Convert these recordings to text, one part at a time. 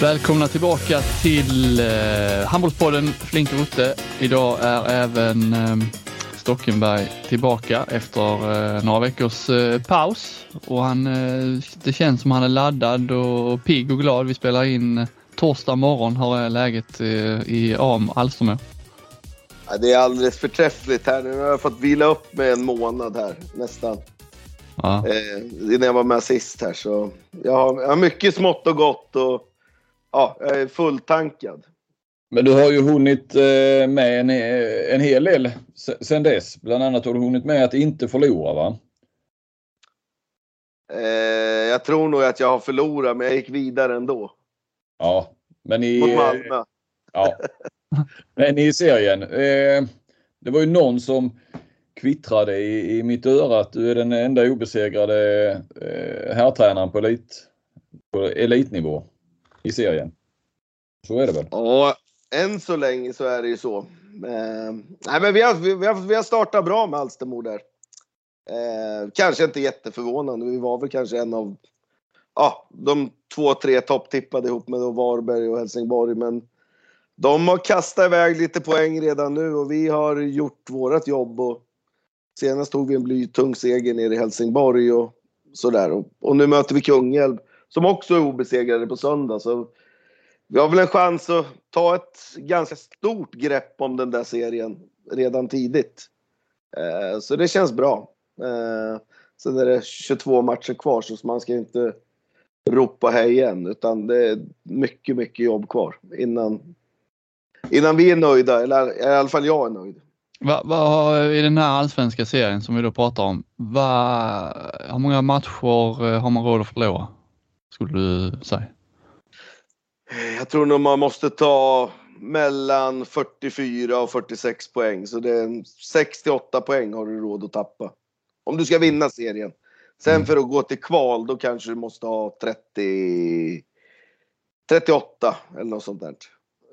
Välkomna tillbaka till eh, Handbollspodden Flink och Rutte. Idag är även eh, Stockenberg tillbaka efter eh, några veckors eh, paus och han, eh, det känns som han är laddad och pigg och glad. Vi spelar in torsdag morgon. Hur är läget i AM Alstermo? Ja, det är alldeles förträffligt här. Nu har jag fått vila upp med en månad här nästan. Ja. Eh, innan jag var med sist här så jag har, jag har mycket smått och gott och ja, jag är fulltankad. Men du har ju hunnit eh, med en, en hel del sen dess. Bland annat har du hunnit med att inte förlora va? Eh, jag tror nog att jag har förlorat men jag gick vidare ändå. Ja, men i... Mot Malmö. Ja. Men i serien. Eh, det var ju någon som kvittrade i, i mitt öra att du är den enda obesegrade eh, herrtränaren på, elit, på elitnivå i serien. Så är det väl? Ja, än så länge så är det ju så. Eh, nej, men vi har, vi, har, vi har startat bra med Alstermo där. Eh, kanske inte jätteförvånande. Vi var väl kanske en av ja, de två, tre topptippade ihop med då Varberg och Helsingborg. Men de har kastat iväg lite poäng redan nu och vi har gjort vårat jobb. Och senast tog vi en blytung seger nere i Helsingborg och sådär. Och, och nu möter vi Kungälv som också är obesegrade på söndag. Så vi har väl en chans att ta ett ganska stort grepp om den där serien redan tidigt. Eh, så det känns bra. Eh, sen är det 22 matcher kvar så man ska inte ropa hej än utan det är mycket, mycket jobb kvar innan, innan vi är nöjda. Eller i alla fall jag är nöjd. Va, va, I den här allsvenska serien som vi då pratar om, va, hur många matcher eh, har man råd att förlora? Skulle du säga? Jag tror nog man måste ta mellan 44 och 46 poäng. Så det är 68 poäng har du råd att tappa. Om du ska vinna serien. Sen Mm. för att gå till kval då kanske du måste ha 30... 38 eller något sånt där.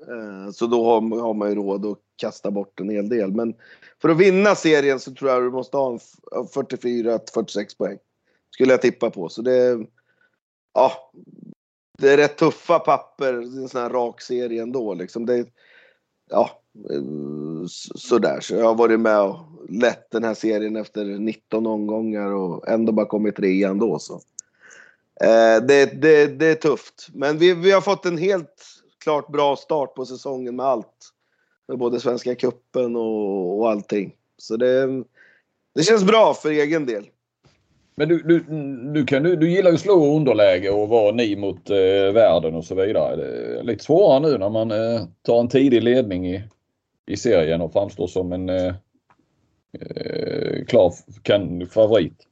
Eh, Så då har man ju råd att kasta bort en hel del. Men för att vinna serien så tror jag du måste ha en f- 44 till 46 poäng. Skulle jag tippa på. Så det. Ja, det är rätt tuffa papper i en sån här rak serie ändå. Liksom. Det, ja, eh, sådär. Så jag har varit med och lett den här serien efter 19 omgångar och ändå bara kommit trea ändå. Så. Eh, det, det, det är tufft. Men vi, vi har fått en helt klart bra start på säsongen med allt. Med både Svenska Cupen och, och allting. Så det, det känns bra för egen del. Men du, du, du, kan, du, du gillar ju att slå underläge och vara ni mot eh, världen och så vidare. Det är lite svårare nu när man eh, tar en tidig ledning i, i serien och framstår som en eh, eh, klar kan, favorit.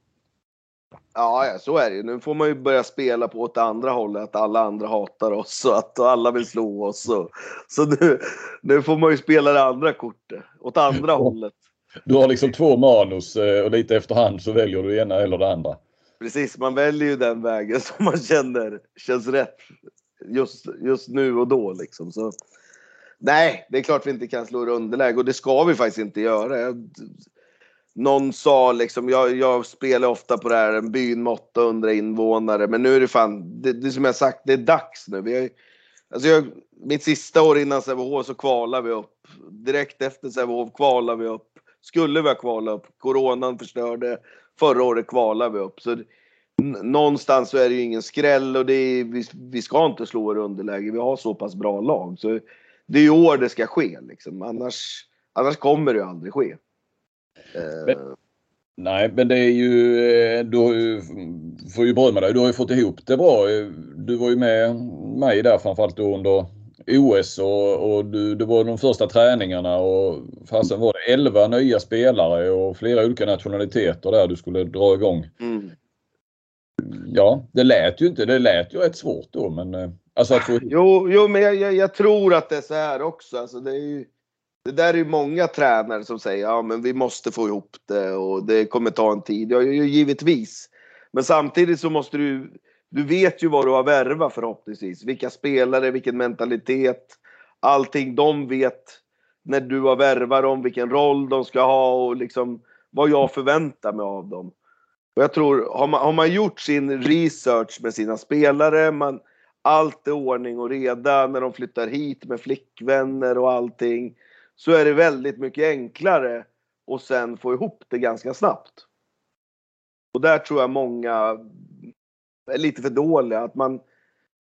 Ja, ja, så är det ju. Nu får man ju börja spela på åt andra hållet, att alla andra hatar oss och att alla vill slå oss. Och, så nu, nu får man ju spela det andra kortet, åt andra hållet. Du har liksom två manus eh, och lite efterhand så väljer du ena eller det andra. Precis, man väljer ju den vägen som man känner känns rätt just, just nu och då. Liksom. Så, nej, det är klart vi inte kan slå i underläge och det ska vi faktiskt inte göra. Jag, någon sa liksom, jag, jag spelar ofta på det här, en byn med 800 invånare, men nu är det fan, det, det som jag sagt, det är dags nu. Vi har, alltså jag, mitt sista år innan Sävehof så kvalade vi upp. Direkt efter Sävehof kvalade vi upp. Skulle vi ha kvalat upp, coronan förstörde. Förra året kvalade vi upp. Så någonstans så är det ju ingen skräll och det är, vi, vi ska inte slå i underläge. Vi har så pass bra lag. Så det är i år det ska ske liksom. Annars, annars kommer det ju aldrig ske. Eh. Men, uh. Nej, men det är ju, eh, du har ju, får ju berömma dig, du har ju fått ihop det bra. Du var ju med mig där framförallt då under OS och, och du, det var de första träningarna och fasen var det 11 nya spelare och flera olika nationaliteter där du skulle dra igång. mm. Ja, det lät ju inte, det lät ju rätt svårt då men eh, alltså att få Jo, jo men jag, jag, jag tror att det är så här också. Alltså det, är ju, det där är ju många tränare som säger ja men vi måste få ihop det och det kommer ta en tid. Ja, givetvis. Men samtidigt så måste du du vet ju vad du har värvat förhoppningsvis. Vilka spelare, vilken mentalitet. Allting de vet när du har värvat dem, vilken roll de ska ha och liksom vad jag förväntar mig av dem. Och jag tror, har man, har man gjort sin research med sina spelare, man, allt är ordning och reda när de flyttar hit med flickvänner och allting. Så är det väldigt mycket enklare att sen få ihop det ganska snabbt. Och där tror jag många lite för dåliga. Att man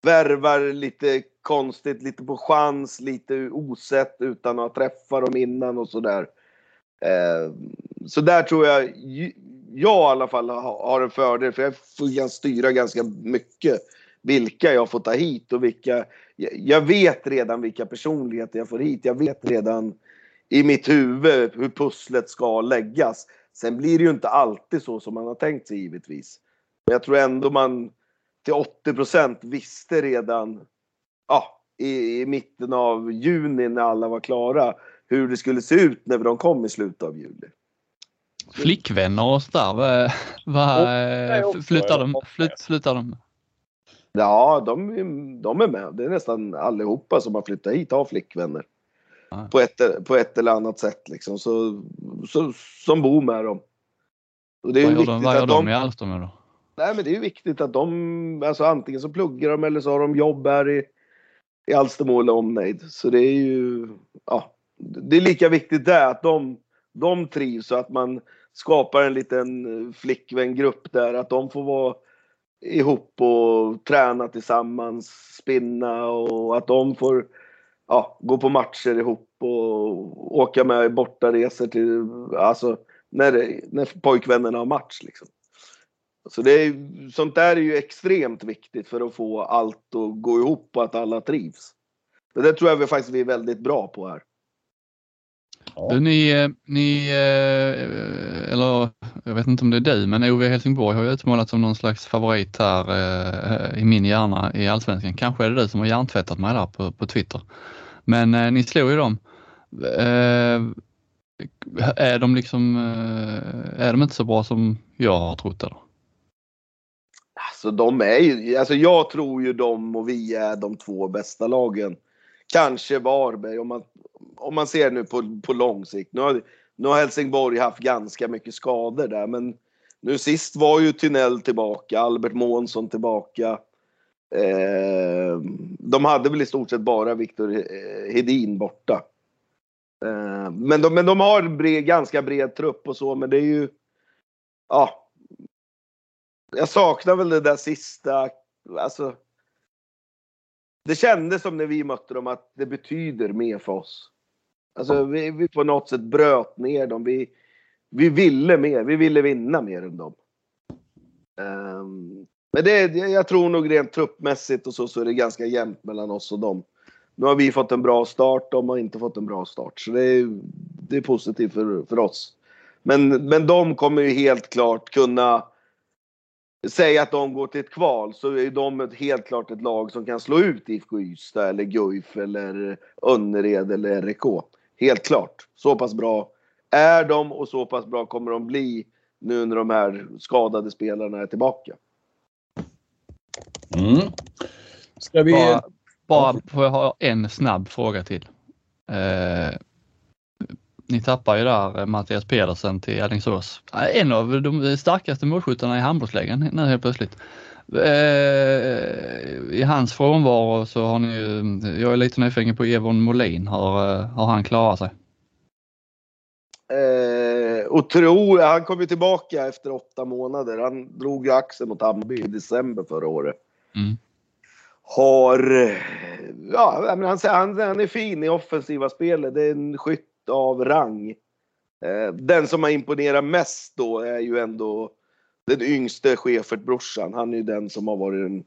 värvar lite konstigt, lite på chans, lite osett utan att träffa dem innan och sådär. Eh, så där tror jag, jag i alla fall har en fördel för jag får styra ganska mycket vilka jag får ta hit och vilka. Jag vet redan vilka personligheter jag får hit. Jag vet redan i mitt huvud hur pusslet ska läggas. Sen blir det ju inte alltid så som man har tänkt sig givetvis. Men jag tror ändå man till 80% visste redan ja, i, i, mitten av juni när alla var klara hur det skulle se ut när de kom i slutet av juli. Flickvänner och sådär, vad, vad flyttar de? Flyt, flyttar de? Ja, de, de är med. Det är nästan allihopa som har flyttat hit har flickvänner. Ah. På, ett, på ett eller annat sätt liksom. Så, så, som bor med dem. Och det är vad gör de, vad gör de, de i Alstom då? Nej men det är ju viktigt att de, alltså antingen så pluggar de eller så har de jobb här i, i Alstermo eller omnejd. Så det är ju, ja. Det är lika viktigt där att de, de trivs och att man skapar en liten flickvängrupp där. Att de får vara ihop och träna tillsammans, spinna och att de får ja, gå på matcher ihop och åka med bortaresor till, alltså när, det, när pojkvännerna har match liksom. Så det är, sånt där är ju extremt viktigt för att få allt att gå ihop och att alla trivs. Det tror jag vi faktiskt vi är väldigt bra på här. Ja. Ni, eh, ni, eh, eller jag vet inte om det är du, men Ove Helsingborg har ju utmålats som någon slags favorit här eh, i min hjärna i Allsvenskan. Kanske är det du som har hjärntvättat mig där på, på Twitter. Men ni slog ju dem. Är de liksom, är de inte så bra som jag har trott eller? Så de är ju, alltså jag tror ju de och vi är de två bästa lagen. Kanske Varberg om man, om man ser nu på, på lång sikt. Nu har, nu har Helsingborg haft ganska mycket skador där men nu sist var ju Tynell tillbaka, Albert Månsson tillbaka. Eh, de hade väl i stort sett bara Viktor eh, Hedin borta. Eh, men, de, men de har bred, ganska bred trupp och så men det är ju Ja, jag saknar väl det där sista, alltså. Det kändes som när vi mötte dem att det betyder mer för oss. Alltså vi, vi på något sätt bröt ner dem. Vi, vi ville mer, vi ville vinna mer än dem. Um, men det, jag tror nog rent truppmässigt och så, så är det ganska jämnt mellan oss och dem. Nu har vi fått en bra start, de har inte fått en bra start. Så det är, det är positivt för, för oss. Men, men de kommer ju helt klart kunna Säg att de går till ett kval så är de ett, helt klart ett lag som kan slå ut IFK Ystad eller Guif eller Önnered eller RIK. Helt klart. Så pass bra är de och så pass bra kommer de bli nu när de här skadade spelarna är tillbaka. Mm. Ska vi... Bara, bara får jag ha en snabb fråga till. Eh, ni tappar ju där eh, Mattias Pedersen till Alingsås. Eh, en av de starkaste målskyttarna i handbollslägen nu helt plötsligt. Eh, I hans frånvaro så har ni ju, jag är lite nyfiken på Evon Molin. Har, har han klarat sig? Eh, och tro, han kom ju tillbaka efter åtta månader. Han drog ju axeln mot Hammarby i december förra året. Mm. Har, ja, han, han, han är fin i offensiva spelet. Det är en skytt av rang. Eh, den som har imponerat mest då är ju ändå den yngste Schäfert-brorsan. Han är ju den som har varit den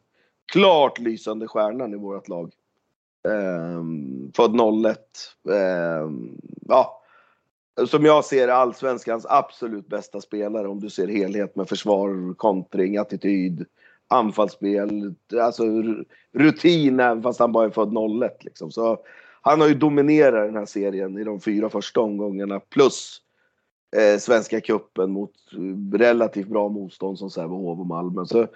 klart lysande stjärnan i vårt lag. Ehm, född 01. Ehm, ja, som jag ser allsvenskans absolut bästa spelare om du ser helhet med försvar, kontring, attityd, anfallsspel, alltså rutin även fast han bara är född 01 liksom. Så han har ju dominerat den här serien i de fyra första omgångarna plus eh, Svenska cupen mot relativt bra motstånd som Sävehof och Malmö. Så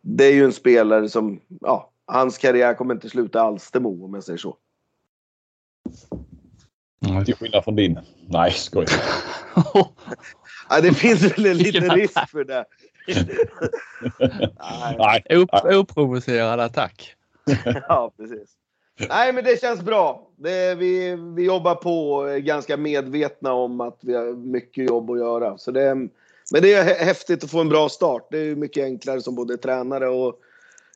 det är ju en spelare som, ja, hans karriär kommer inte sluta Alstermo om jag säger så. Till skillnad från din. Nej, skoj. ja, det finns väl en liten risk för det. Nej. Op oprovocerad attack. ja, precis. Nej, men det känns bra. Det, vi, vi jobbar på och är ganska medvetna om att vi har mycket jobb att göra. Så det, men det är häftigt att få en bra start. Det är mycket enklare som både tränare och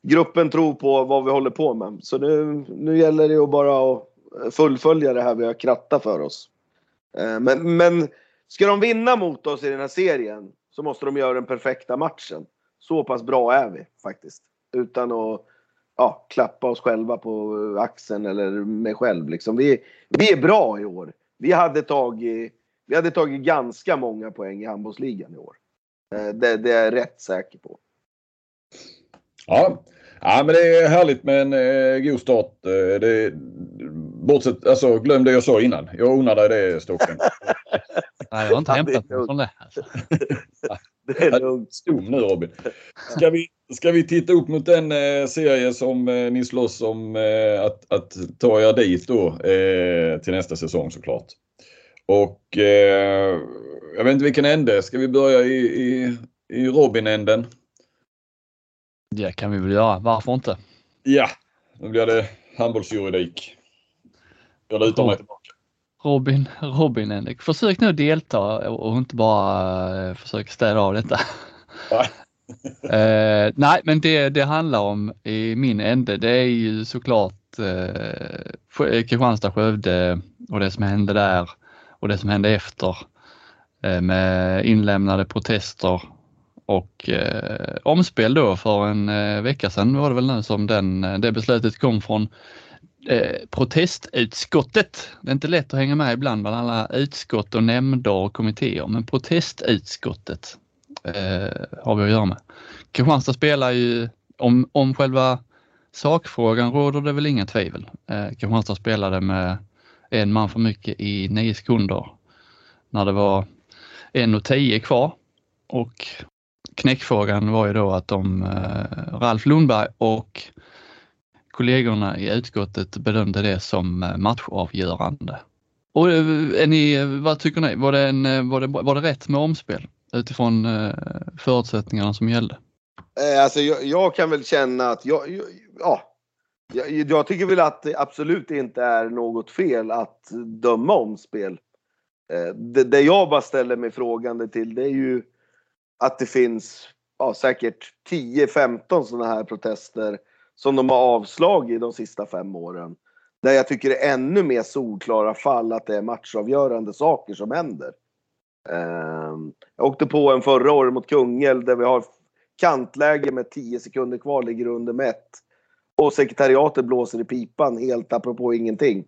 gruppen tror på vad vi håller på med. Så nu, nu gäller det ju bara att fullfölja det här vi har krattat för oss. Eh, men, men ska de vinna mot oss i den här serien så måste de göra den perfekta matchen. Så pass bra är vi faktiskt. Utan att ja, klappa oss själva på axeln eller mig själv. Liksom. Vi, vi är bra i år. Vi hade, tagit, vi hade tagit ganska många poäng i handbollsligan i år. Eh, det, det är jag rätt säker på. Ja, Ja, men det är härligt med en eh, god start. Eh, det, bortsett, alltså, glöm det jag sa innan. Jag unnar dig det Stocken. Nej, jag har inte hämtat mig från det. Alltså. det är lugnt. Stom nu Robin. Ska vi, ska vi titta upp mot den eh, serie som eh, ni slåss om eh, att, att ta er dit då eh, till nästa säsong såklart. Och eh, jag vet inte vilken ände. Ska vi börja i, i, i Robin-änden? Det kan vi väl göra. Varför inte? Ja, nu blir det handbollsjuridik. Jag lutar mig tillbaka. Robin, Robin Henrik, försök nu delta och inte bara uh, försök städa av detta. uh, nej, men det det handlar om i min ände, det är ju såklart eh, uh, Kristianstad-Skövde och det som hände där och det som hände efter uh, med inlämnade protester och eh, omspel då för en eh, vecka sedan var det väl nu som den, det beslutet kom från eh, protestutskottet. Det är inte lätt att hänga med ibland bland alla utskott och nämnder och kommittéer, men protestutskottet eh, har vi att göra med. Kristianstad spelar ju om, om själva sakfrågan råder det väl inga tvivel. Eh, Kristianstad spelade med en man för mycket i nio sekunder när det var en och tio kvar och knäckfrågan var ju då att om eh, Ralf Lundberg och kollegorna i utskottet bedömde det som eh, matchavgörande. Och eh, är ni, vad tycker ni? Var det, en, eh, var, det, var det rätt med omspel utifrån eh, förutsättningarna som gällde? Eh, alltså jag, jag kan väl känna att jag, ja, jag, jag, tycker väl att det absolut inte är något fel att döma omspel. Eh, det, det jag bara ställer mig frågande till det är ju att det finns ja, säkert 10-15 sådana här protester som de har avslagit de sista fem åren. Där jag tycker det är ännu mer solklara fall att det är matchavgörande saker som händer. Ehm, jag åkte på en förra året mot Kungälv där vi har kantläge med 10 sekunder kvar, ligger under med ett. Och sekretariatet blåser i pipan helt apropå ingenting.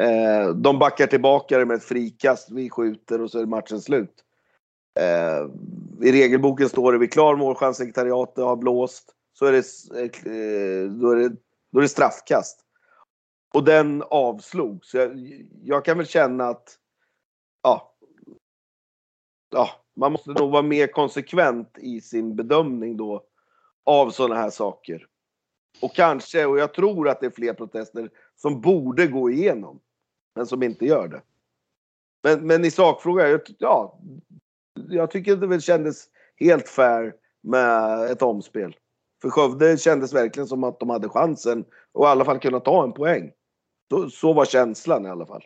Ehm, de backar tillbaka med ett frikast, vi skjuter och så är matchen slut. Ehm, I regelboken står det vid klar målchans sekretariatet har blåst så är det, eh, då, är det, då är det straffkast. Och den avslogs. Jag, jag kan väl känna att ja, ja, man måste nog vara mer konsekvent i sin bedömning då av sådana här saker. Och kanske, och jag tror att det är fler protester som borde gå igenom, men som inte gör det. Men, men i sakfrågan, ja, jag tycker det väl kändes helt fair med ett omspel. För Skövde kändes verkligen som att de hade chansen och i alla fall kunna ta en poäng. Så, så var känslan i alla fall.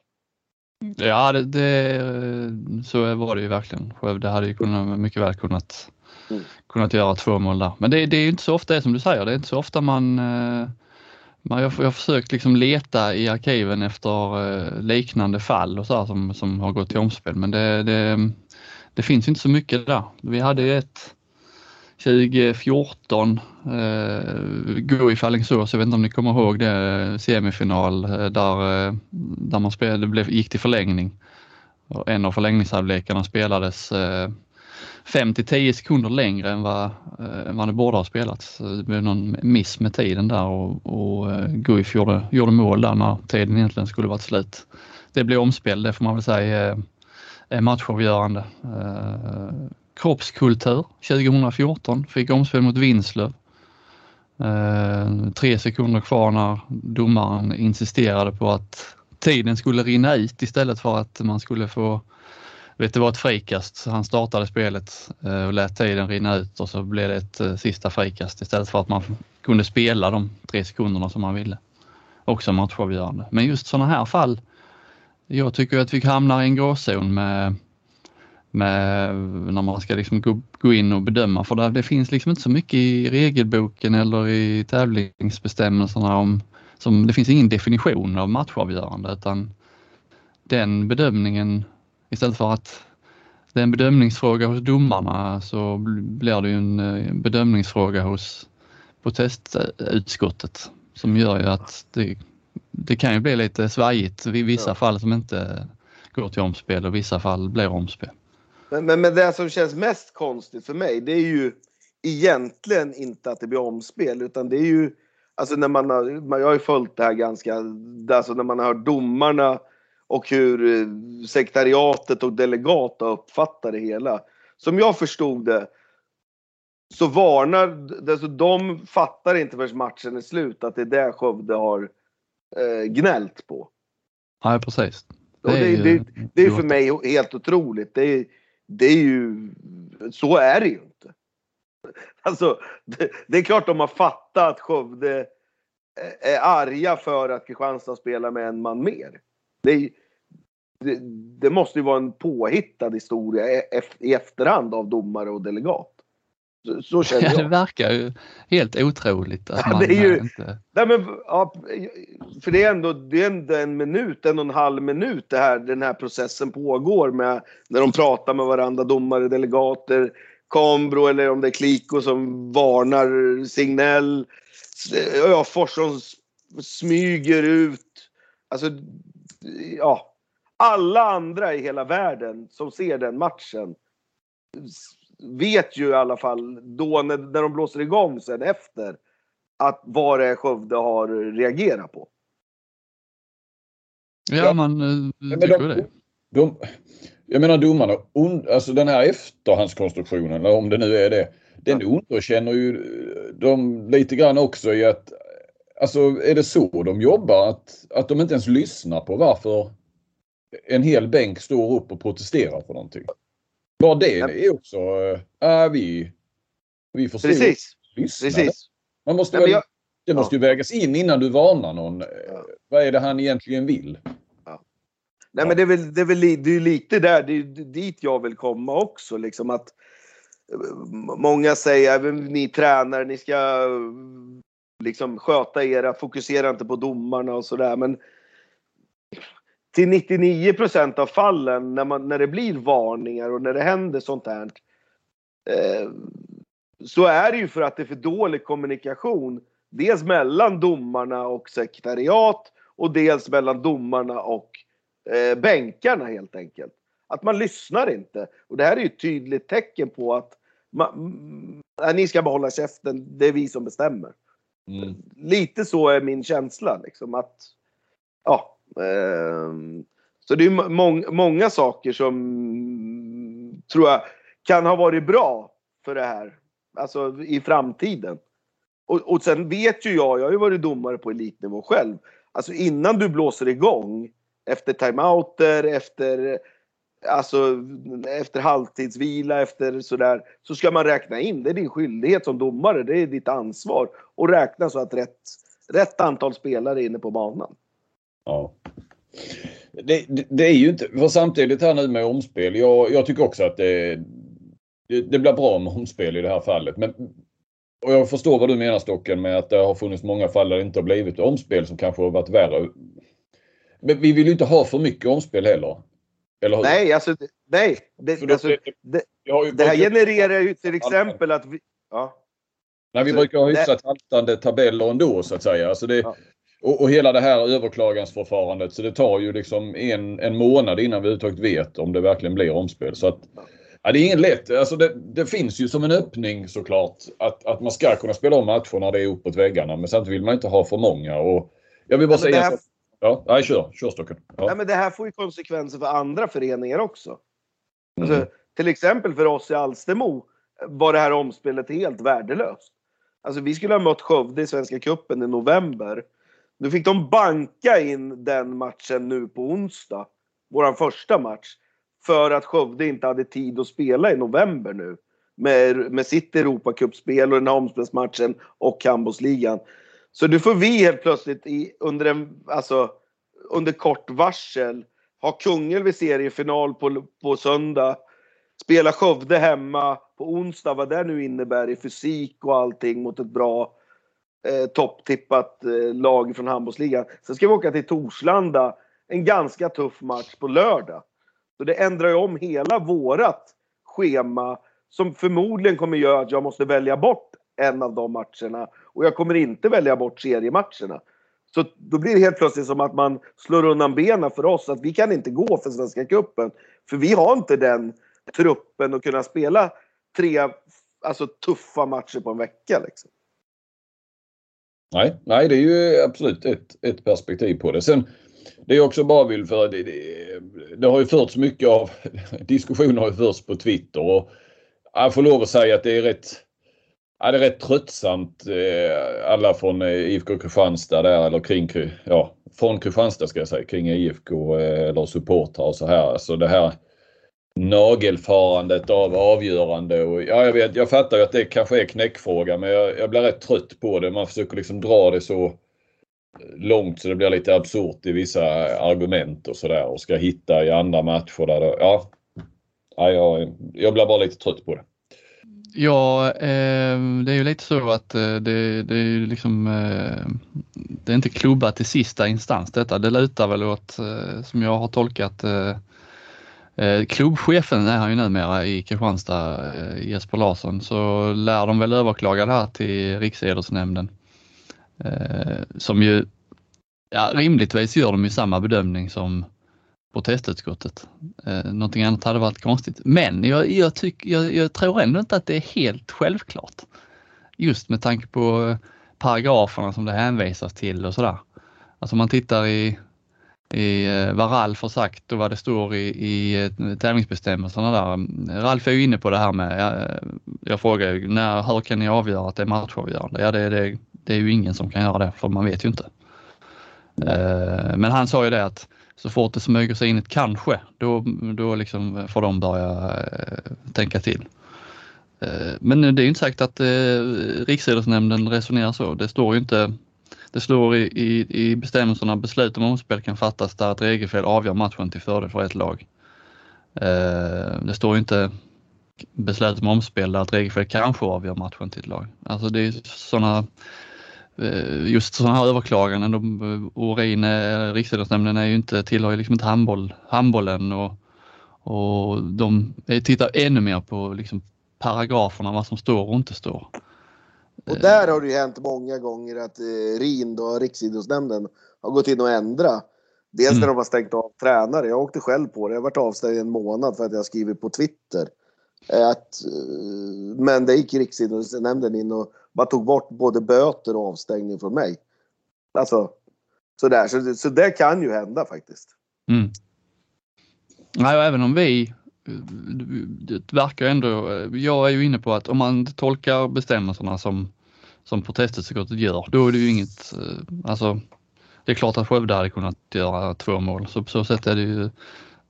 Ja, det, det, så var det ju verkligen. Skövde hade ju kunnat, mycket väl kunnat, mm. kunnat göra två mål där. Men det, det är inte så ofta, det som du säger, det är inte så ofta man, eh, man jag, jag har försökt liksom leta i arkiven efter eh, liknande fall och så här, som, som har gått till omspel, men det, det, det finns inte så mycket där. Vi hade ju ett 2014, eh, Guif Alingsås, jag vet inte om ni kommer ihåg det, eh, semifinal eh, där, eh, där man spelade, det blev, gick till förlängning. Och en av förlängningshalvlekarna spelades eh, 5 till 10 sekunder längre än vad, eh, vad det borde ha spelats. Det blev någon miss med tiden där och, och eh, Guif gjorde, gjorde mål där när tiden egentligen skulle varit slut. Det blev omspel, det får man väl säga eh, matchavgörande. Kroppskultur 2014 fick omspel mot Vinslöv. Eh, tre sekunder kvar när domaren insisterade på att tiden skulle rinna ut istället för att man skulle få Vet, det var ett frikast, han startade spelet eh, och lät tiden rinna ut och så blev det ett eh, sista frikast istället för att man kunde spela de tre sekunderna som man ville. Också matchavgörande. Men just sådana här fall, jag tycker att vi hamnar i en gråzon med, med när man ska liksom gå, gå in och bedöma för det, det finns liksom inte så mycket i regelboken eller i tävlingsbestämmelserna om som, det finns ingen definition av matchavgörande utan den bedömningen istället för att det är en bedömningsfråga hos domarna så blir det ju en eh, bedömningsfråga hos protestutskottet som gör ju att det, det kan ju bli lite svajigt i vissa ja. fall som inte går till omspel och vissa fall blir omspel. Men, men, men det som känns mest konstigt för mig det är ju egentligen inte att det blir omspel utan det är ju Alltså när man har, jag har ju följt det här ganska, alltså när man har hört domarna och hur eh, sekretariatet och delegata uppfattar det hela. Som jag förstod det så varnar, alltså de fattar inte förrän matchen är slut att det är det Skövde har eh, gnällt på. Nej precis. Det är, det, det, det är för mig helt otroligt. Det är, det är ju, så är det ju inte. Alltså, det, det, är klart de har fattat att Skövde är arga för att Kristianstad spelar med en man mer. Det, är, det, det måste ju vara en påhittad historia e- e- i efterhand av domare och delegat. Så, känner jag. Ja, det verkar ju helt otroligt att ja, man ju, inte... Nej, men, ja, för det är, ändå, det är ändå en minut, en och en halv minut det här, den här processen pågår med när de pratar med varandra, domare, delegater, Cambro eller om det är Kliko som varnar Signell. Ja, Forsson smyger ut. Alltså, ja. Alla andra i hela världen som ser den matchen vet ju i alla fall då när, när de blåser igång sen efter att vad det är Skövde har reagerat på. Ja, man eh, tycker de, det. De, jag menar domarna, alltså den här efterhandskonstruktionen, eller om det nu är det, den underkänner ju de lite grann också i att Alltså är det så de jobbar? Att, att de inte ens lyssnar på varför en hel bänk står upp och protesterar för någonting? Bara det är också, äh, vi, vi får Precis. Precis. Man måste väl, jag, det måste ju vägas in innan du varnar någon. Ja. Vad är det han egentligen vill? Nej, men det är väl, det är väl det är lite där, det är dit jag vill komma också. Liksom att eh, många säger, ni tränare, ni ska liksom sköta era, fokusera inte på domarna och sådär. Men till 99% av fallen när, man, när det blir varningar och när det händer sånt här. Eh, så är det ju för att det är för dålig kommunikation. Dels mellan domarna och sekretariat och dels mellan domarna och eh, bänkarna helt enkelt. Att man lyssnar inte. Och det här är ju ett tydligt tecken på att man, ni ska behålla käften, det är vi som bestämmer. Mm. Lite så är min känsla liksom att, ja. Ehm, så det är må många saker som tror jag kan ha varit bra för det här. Alltså i framtiden. Och, och sen vet ju jag, jag har ju varit domare på elitnivå själv. Alltså innan du blåser igång efter timeouter, efter alltså efter halvtidsvila, efter sådär, så ska man räkna in. Det är din skyldighet som domare, det är ditt ansvar. Och räkna så att rätt, rätt antal spelare är inne på banan. Ja. Det, det, det, är ju inte, för samtidigt här nu med omspel, jag, jag tycker också att det, det, blir bra med omspel i det här fallet. Men, och jag förstår vad du menar Stocken med att det har funnits många fall där det inte har blivit omspel som kanske har varit värre. Men vi vill ju inte ha för mycket omspel heller. Eller hur? Nej, alltså nej. Det, alltså, det, det här genererar ju till exempel att vi... Ja. Nej, vi brukar ha hyfsat haltande tabeller ändå så att säga. Alltså det, ja. Och, och, hela det här överklagansförfarandet så det tar ju liksom en, en månad innan vi överhuvudtaget vet om det verkligen blir omspel. Så att, ja, det är ingen lätt. Alltså det, det, finns ju som en öppning såklart att, att man ska kunna spela om matcher när det är uppåt väggarna. Men samtidigt vill man inte ha för många. Och jag vill bara ja, säga här... Ja, nej, kör. Kör Stocken. Ja. Nej, men det här får ju konsekvenser för andra föreningar också. Alltså, mm. till exempel för oss i Alstermo var det här omspelet helt värdelöst. Alltså vi skulle ha mött Skövde i Svenska Cupen i november. Nu fick de banka in den matchen nu på onsdag. Våran första match. För att Skövde inte hade tid att spela i november nu. Med, med sitt Europacupspel och den här omspelsmatchen och handbollsligan. Så nu får vi helt plötsligt i, under, en, alltså, under kort varsel ha Kungälv i seriefinal på, på söndag. Spela Skövde hemma på onsdag, vad det nu innebär i fysik och allting mot ett bra eh, topptippat eh, lag från handbollsligan. Sen ska vi åka till Torslanda, en ganska tuff match på lördag. Så det ändrar ju om hela vårat schema som förmodligen kommer göra att jag måste välja bort en av de matcherna. Och jag kommer inte välja bort seriematcherna. Så då blir det helt plötsligt som att man slår undan benen för oss. Att vi kan inte gå för Svenska cupen. För vi har inte den truppen att kunna spela tre alltså, tuffa matcher på en vecka. Liksom. Nej, nej, det är ju absolut ett, ett perspektiv på det. Sen det jag också bara vill för det, det, det har ju förts mycket av diskussioner har ju förts på Twitter och jag får lov att säga att det är rätt Ja, det är rätt tröttsamt. Eh, alla från eh, IFK Kristianstad där eller kring, ja, från Kristianstad ska jag säga, kring IFK eh, eller supportrar och så här. Alltså det här nagelfarandet av avgörande och ja, jag vet, jag fattar ju att det kanske är knäckfråga men jag, jag blir rätt trött på det. Man försöker liksom dra det så långt så det blir lite absurt i vissa argument och sådär och ska hitta i andra matcher där det, ja. ja jag, jag blir bara lite trött på det. Ja, eh, det är ju lite så att eh, det, det, är liksom eh, det är inte klubbat i sista instans detta. Det lutar väl åt, eh, som jag har tolkat eh, eh, klubbchefen är han ju numera i Kristianstad, eh, Jesper Larsson, så lär de väl överklaga det här till Riksidrottsnämnden. Eh, som ju, ja rimligtvis gör de ju samma bedömning som protestutskottet. Eh, någonting annat hade varit konstigt. Men jag, jag, tyck, jag, jag tror ändå inte att det är helt självklart. Just med tanke på paragraferna som det hänvisas till och sådär. Alltså om man tittar i, i eh, vad Ralf har sagt och vad det står i, i eh, tävlingsbestämmelserna där. Ralf är ju inne på det här med, jag, jag frågar ju, när, hur kan ni avgöra att det är matchavgörande? Ja, det, det, det är ju ingen som kan göra det för man vet ju inte. Eh, men han sa ju det att så fort det smyger sig in ett kanske, då, då liksom får de börja eh, tänka till. Eh, men det är inte sagt att eh, Riksidrottsnämnden resonerar så. Det står ju inte det står i, i, i bestämmelserna beslut om omspel kan fattas där ett regelfel avgör matchen till fördel för ett lag. Eh, det står inte beslut om omspel där ett regelfel kanske avgör matchen till ett lag. Alltså det är sådana eh, just sådana här överklaganden de, eh, och eh, Riksidrottsnämnden är ju inte, tillhör ju liksom inte handboll, handbollen och, och de tittar ännu mer på liksom paragraferna, vad som står och inte står. Och där har det ju hänt många gånger att eh, RIN, då, Riksidrottsnämnden, har gått in och ändrat. Dels mm. när de har stängt av tränare. Jag åkte själv på det. Jag varit avstängd en månad för att jag skrivit på Twitter. Eh, att, men det gick Riksidrottsnämnden in och bara tog bort både böter och avstängning från mig. Alltså, sådär. Så, så det kan ju hända faktiskt. Mm. Nej, och även om vi det verkar ändå, jag är ju inne på att om man tolkar bestämmelserna som, som protestutskottet gör, då är det ju inget, eh, alltså det är klart att Skövde hade kunnat göra två mål, så på så sätt är det ju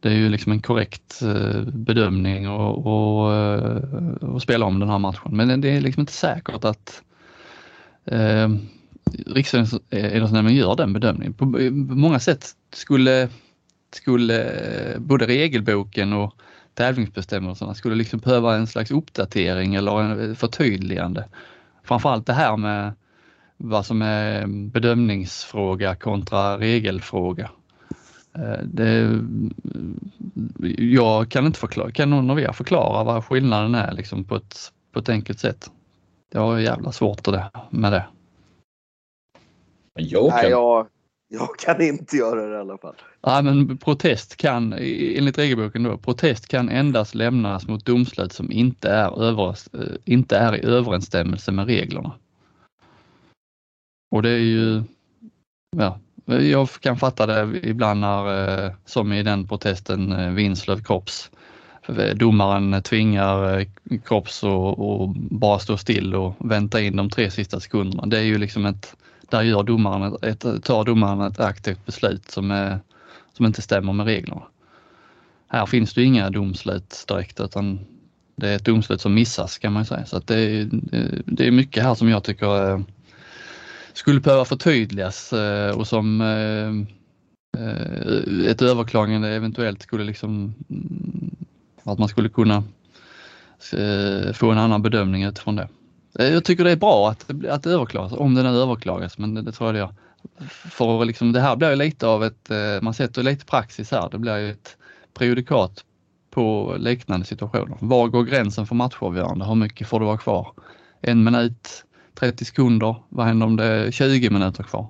det är ju liksom en korrekt eh, bedömning och, och, eh, och, spela om den här matchen. Men det är liksom inte säkert att eh, Riksidrottsnämnden gör den bedömningen. På, på många sätt skulle, skulle både regelboken och tävlingsbestämmelserna skulle liksom behöva en slags uppdatering eller en förtydligande. Framförallt det här med vad som är bedömningsfråga kontra regelfråga. Eh, det, jag kan inte förklara, kan någon av er förklara vad skillnaden är liksom på, ett, på ett enkelt sätt? Jag har jävla svårt med det. Jag kan. Nej, jag, jag kan inte göra det i alla fall. Nej, men protest kan, enligt regelboken då, protest kan endast lämnas mot domslut som inte är, över, eh, inte är i överensstämmelse med reglerna. Och det är ju, ja, jag kan fatta det ibland när, eh, som i den protesten, eh, Vinslöv Kropps domaren tvingar Kropps att bara stå still och vänta in de tre sista sekunderna. Det är ju liksom ett, där gör domaren ett, tar domaren ett aktivt beslut som, är, som inte stämmer med reglerna. Här finns det inga domslut direkt utan det är ett domslut som missas kan man säga. Så att det, är, det är mycket här som jag tycker eh, skulle behöva förtydligas eh, och som eh, ett överklagande eventuellt skulle liksom att man skulle kunna få en annan bedömning utifrån det. Eh, jag tycker det är bra att, att det överklagas, om den överklagas, men det, det tror jag det För liksom, det här blir lite av ett, eh, man sätter lite praxis här, det blir ju ett prejudikat på liknande situationer. Var går gränsen för matchavgörande? Hur mycket får du vara kvar? En minut, 30 sekunder, vad händer om det är 20 minuter kvar?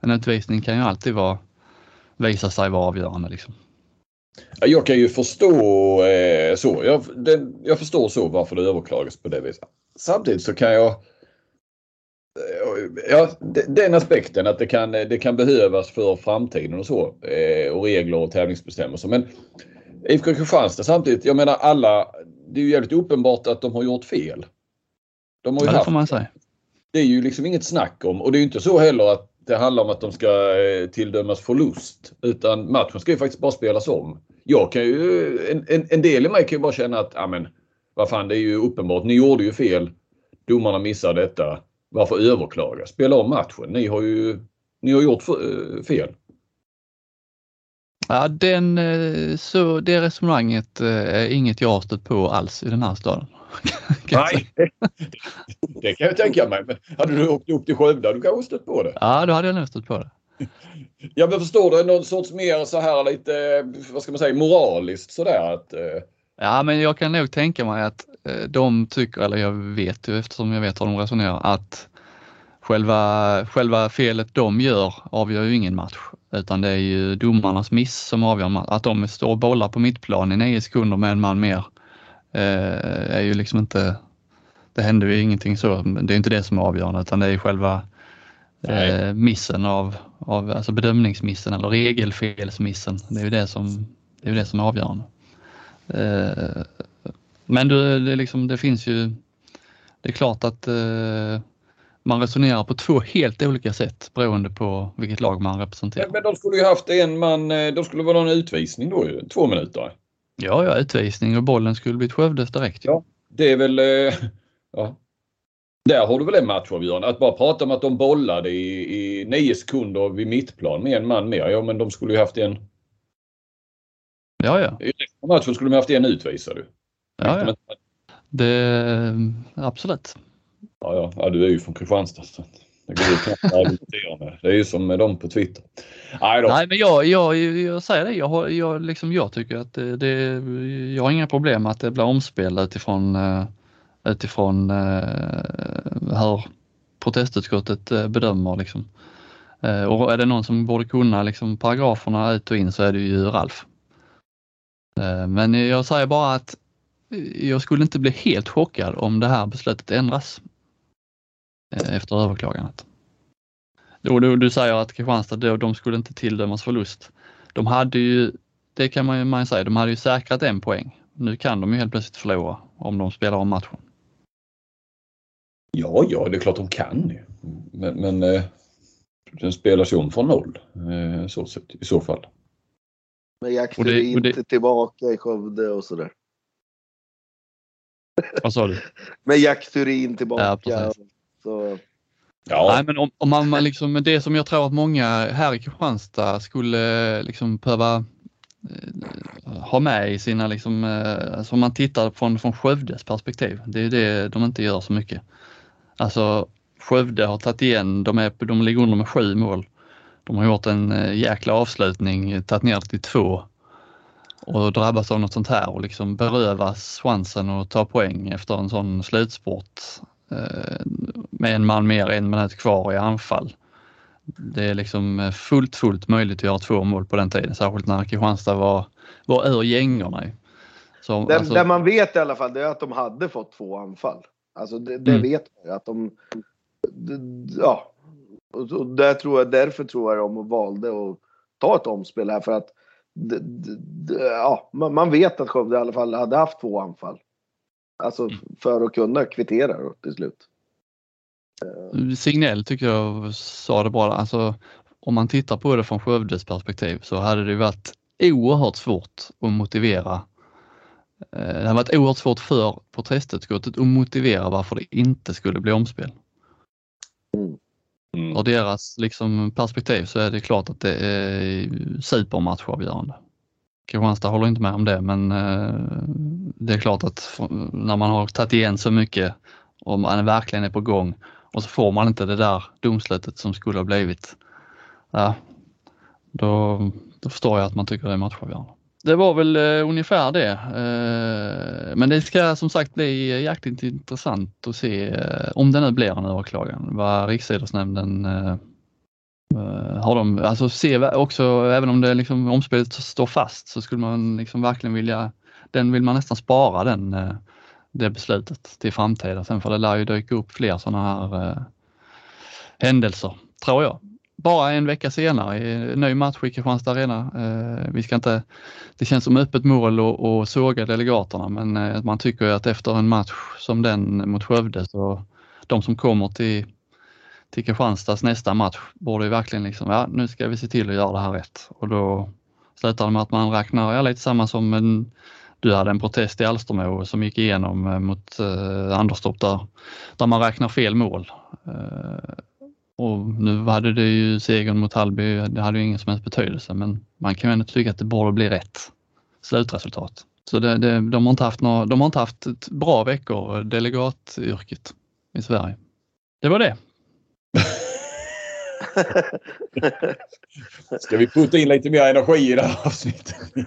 En utvisning kan ju alltid vara, visa sig vara avgörande. Liksom. Jag kan ju förstå eh, så. Jag, det, jag förstår så varför det överklagas på det viset. Samtidigt så kan jag eh, Ja, den aspekten att det kan, det kan behövas för framtiden och så. Eh, och regler och tävlingsbestämmelser. Men IFK Kristianstad samtidigt, jag menar alla, det är ju jävligt uppenbart att de har gjort fel. De har ju ja, det får man säga. Det är ju liksom inget snack om och det är inte så heller att det handlar om att de ska eh, tilldömas förlust. Utan matchen ska ju faktiskt bara spelas om. Jag kan ju, en, en, en del i mig kan ju bara känna att, ja men vad fan det är ju uppenbart. Ni gjorde ju fel. Domarna missade detta. Varför överklaga? Spela om matchen. Ni har ju ni har gjort eh, fel. Ja, den, eh, så det resonemanget är inget jag har stött på alls i den här staden. Nej, det kan jag tänka mig. Men hade du åkt upp till Skövde hade du kanske stött på det? Ja, då hade jag nog stött på det. Ja, men förstår du någon sorts mer så här lite, vad ska man säga, moraliskt sådär att... Ja, men jag kan nog tänka mig att eh, de tycker, eller jag vet ju eftersom jag vet hur de resonerar, att själva, själva felet de gör avgör ju ingen match. Utan det är ju domarnas miss som avgör Att de står och bollar på mittplan i nio sekunder med en man mer eh, är ju liksom inte, det händer ju ingenting så. Det är inte det som är avgörande utan det är själva eh, missen av, av, alltså bedömningsmissen eller regelfelsmissen. Det är ju det som, det är det som är avgörande. Eh, men du, det, liksom, det finns ju, det är klart att eh, man resonerar på två helt olika sätt beroende på vilket lag man representerar. Men de skulle ju haft en man, eh, de skulle vara någon utvisning då ju, två minuter. Ja, ja, utvisning och bollen skulle blivit Skövdes direkt. Ja, det är väl... Eh, ja. Där har du väl en matchavgörande. Att bara prata om att de bollade i, i nio sekunder vid mittplan med en man mer. Ja, men de skulle ju haft en... Ja, ja. Resten matchen skulle de haft en utvisad. Ja, ja. Det, absolut. Ja, ja. ja, du är ju från Kristianstad. Så. Det går ju knappt att argumentera med. Det är ju som med dem på Twitter. Nej, Nej men jag, jag, jag säger det, jag, jag, liksom, jag tycker att det, det, jag har inga problem att det blir omspel utifrån, uh, utifrån uh, hur protestutskottet uh, bedömer. Liksom. Och är det någon som borde kunna liksom, paragraferna ut och in så är det ju Ralf. Eh, men jag säger bara att jag skulle inte bli helt chockad om det här beslutet ändras eh, efter överklagandet. Då, du, du säger att Kristianstad då, de skulle inte tilldömas förlust. De hade ju, det kan man ju man säga, de hade ju säkrat en poäng. Nu kan de ju helt plötsligt förlora om de spelar om matchen. Ja, ja, det är klart de kan. Men, men eh, den spelas ju om från noll i så fall. Men Jack är inte tillbaka i Skövde och sådär. Vad sa du? Med Jack Turin tillbaka. Ja, så... Ja. Nej, men om, om man, liksom, det som jag tror att många här i Kristianstad skulle liksom behöva eh, ha med i sina, liksom, eh, alltså om man tittar från, från Skövdes perspektiv, det är det de inte gör så mycket. Alltså Skövde har tagit igen, de, är, de ligger under med sju mål. De har gjort en eh, jäkla avslutning, tagit ner det till två och drabbas av något sånt här och liksom berövas chansen att ta poäng efter en sån slutsport Eh, med en man mer, en minut kvar i anfall. Det är liksom eh, fullt, fullt möjligt att göra två mål på den tiden, särskilt när Kristianstad var, var ur gängorna. Så, det, alltså... det man vet i alla fall, det är att de hade fått två anfall. Alltså det, det mm. vet man ju att de, ja. Och där tror jag, därför tror jag de valde att ta ett omspel här för att d, d, d, ja, man, man vet att Skövde i alla fall hade haft två anfall. Alltså för att kunna kvittera då, till slut. Signell tycker jag sa det bra. Alltså, om man tittar på det från Skövdes perspektiv så hade det varit oerhört svårt att motivera. eh, Det hade varit oerhört svårt för protestutskottet att motivera varför det inte skulle bli omspel. Mm. Mm. Ur deras liksom, perspektiv så är det klart att det är supermatchavgörande. Kristianstad håller inte med om det men eh, det är klart att när man har tagit igen så mycket och man verkligen är på gång och så får man inte det där domslutet som skulle ha blivit. Ja, då, då förstår jag att man tycker det är matchavgörande. Det var väl eh, ungefär det. Eh, men det ska som sagt bli jäkligt intressant att se eh, om det nu blir en överklagan. Vad Riksidrottsnämnden eh, eh, har de, alltså se också, även om det liksom omspelet står fast så skulle man liksom verkligen vilja, den vill man nästan spara den, eh, det beslutet till framtiden. Sen för det lär ju dyka upp fler sådana här eh, händelser, tror jag. Bara en vecka senare, ny match i Kristianstad Arena. Eh, vi ska inte, det känns som öppet mål och, och såga delegaterna men eh, man tycker ju att efter en match som den mot Skövde så de som kommer till, till Kristianstads nästa match borde ju verkligen liksom, ja nu ska vi se till att göra det här rätt och då slutar det med att man räknar, ja lite samma som en, du hade en protest i Alstermo som gick igenom eh, mot eh, Anderstorp där, där man räknar fel mål. Eh, och nu hade det ju segern mot Hallby, det hade ju ingen som helst betydelse men man kan ju ändå tycka att det borde bli rätt slutresultat. Så det, det, de, har inte haft några, de har inte haft ett bra veckor, delegatyrket i Sverige. Det var det. Ska vi putta in lite mer energi i det här avsnittet?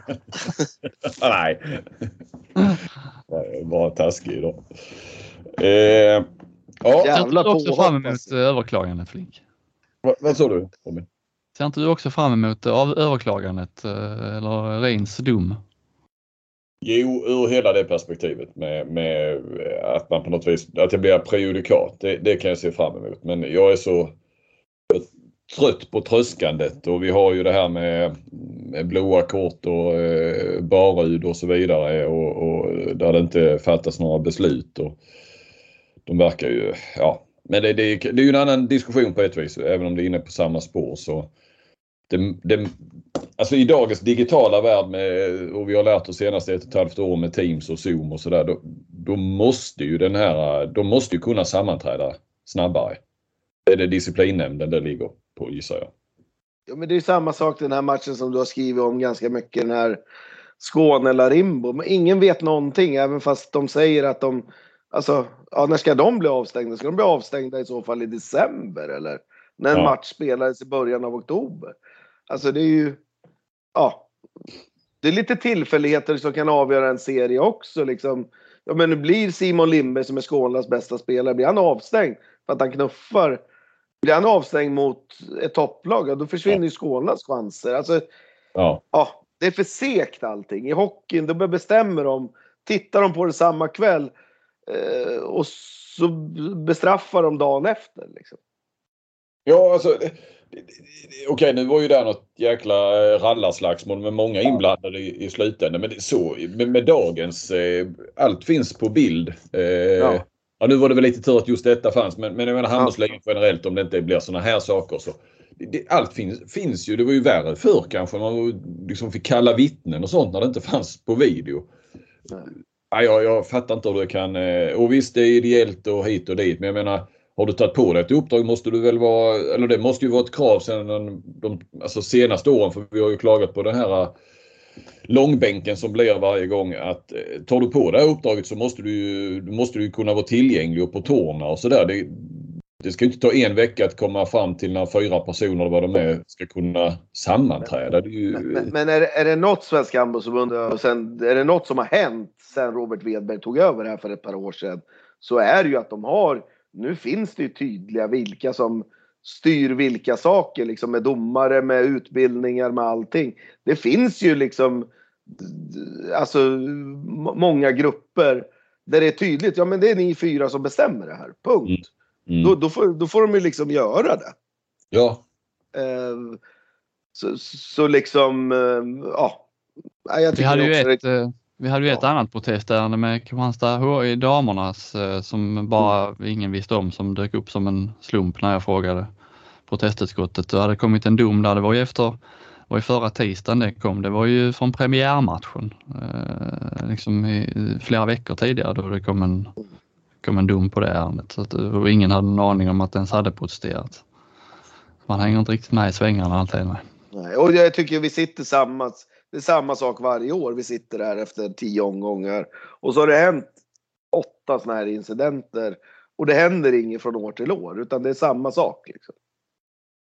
Nej. Jag är bara taskig idag. Eh, ja, Jävla Ser också fram emot alltså. eh, överklagandet Flink? vad, vad sa du Robin? Ser inte du också fram emot eh, av överklagandet eh, eller Reins dom? Jo, ur hela det perspektivet med, med att man på något vis, att det blir prejudikat. Det, det kan jag se fram emot. Men jag är så trött på tröskandet och vi har ju det här med, med blåa kort och eh, barud och så vidare och, och där det inte fattas några beslut. Och de verkar ju, ja. Men det, det, det är ju en annan diskussion på ett vis, även om det är inne på samma spår. Så det, det, alltså i dagens digitala värld med, och vi har lärt oss senaste ett och ett halvt år med Teams och Zoom och sådär. Då, då måste ju den här, de måste ju kunna sammanträda snabbare. Det är det disciplinnämnden det ligger på gissar jag. Ja, men det är samma sak den här matchen som du har skrivit om ganska mycket. Den här Skåne-Larimbo. Men ingen vet någonting även fast de säger att de... Alltså, ja, när ska de bli avstängda? Ska de bli avstängda i så fall i december eller? När en Ja. match spelades i början av oktober. Alltså det är ju... Ja. Det är lite tillfälligheter som kan avgöra en serie också liksom. Ja men nu blir Simon Lindberg som är Skånes bästa spelare, blir han avstängd för att han knuffar? Blir han avstängd mot ett topplag, ja, då försvinner ju Skånes chanser. Alltså, Ja, ja, det är för segt allting. I hockeyn, då bestämmer de, tittar de på det samma kväll eh, och så bestraffar de dagen efter. Liksom. ja alltså. Okej, nu var ju det något jäkla eh, rallarslagsmål med många inblandade i, i slutändan. Men så med, med dagens, eh, allt finns på bild. Eh, ja. Ja. nu var det väl lite tur att just detta fanns. Men, men jag menar handbollsligan generellt om det inte blir såna här saker så. Det, allt finns, finns ju. Det var ju värre förr kanske. Man liksom fick kalla vittnen och sånt när det inte fanns på video. Nej. Jag, jag fattar inte hur det kan... Eh, och visst det är ideellt och hit och dit men jag menar har du tagit på dig ett uppdrag måste du väl vara, eller det måste ju vara ett krav sedan de, alltså senaste åren för vi har ju klagat på den här eh, långbänken som blir varje gång att eh, tar du på det här uppdraget så måste du du måste du ju kunna vara tillgänglig och på tårna och sådär. Det, ska ju inte ta en vecka att komma fram till när fyra personer vad de är ska kunna sammanträda. Det är ju, Men, men, men är, är det något Svenska sen, är det något som har hänt sen Robert Wedberg tog över här för ett par år sedan så är det ju att de har, nu finns det ju tydliga vilka som styr vilka saker liksom med domare, med utbildningar, med allting. Det finns ju liksom alltså många grupper där det är tydligt, ja men det är ni fyra som bestämmer det här, punkt. Mm. Då, då, får, då får de ju liksom göra det. Ja, Eh, så, så liksom, eh, ja. vi hade ju ett, det... vi hade ju ett ja. annat protestärende med Kristianstad HI damernas som bara mm. ingen visste om som dök upp som en slump när jag frågade protestutskottet. Det hade kommit en dom där, det var ju efter var ju förra tisdagen det kom. Det var ju från premiärmatchen. Eh, liksom i, flera veckor tidigare då det kom en, kom en dom på det ärendet. Så att, och ingen hade en aning om att den ens hade protesterat. Man hänger inte riktigt med i svängarna alltid. Nej. Nej, och jag tycker vi sitter samma, det är samma sak varje år. Vi sitter här efter tio omgångar och så har det hänt åtta sådana här incidenter och det händer inget från år till år utan det är samma sak. Liksom.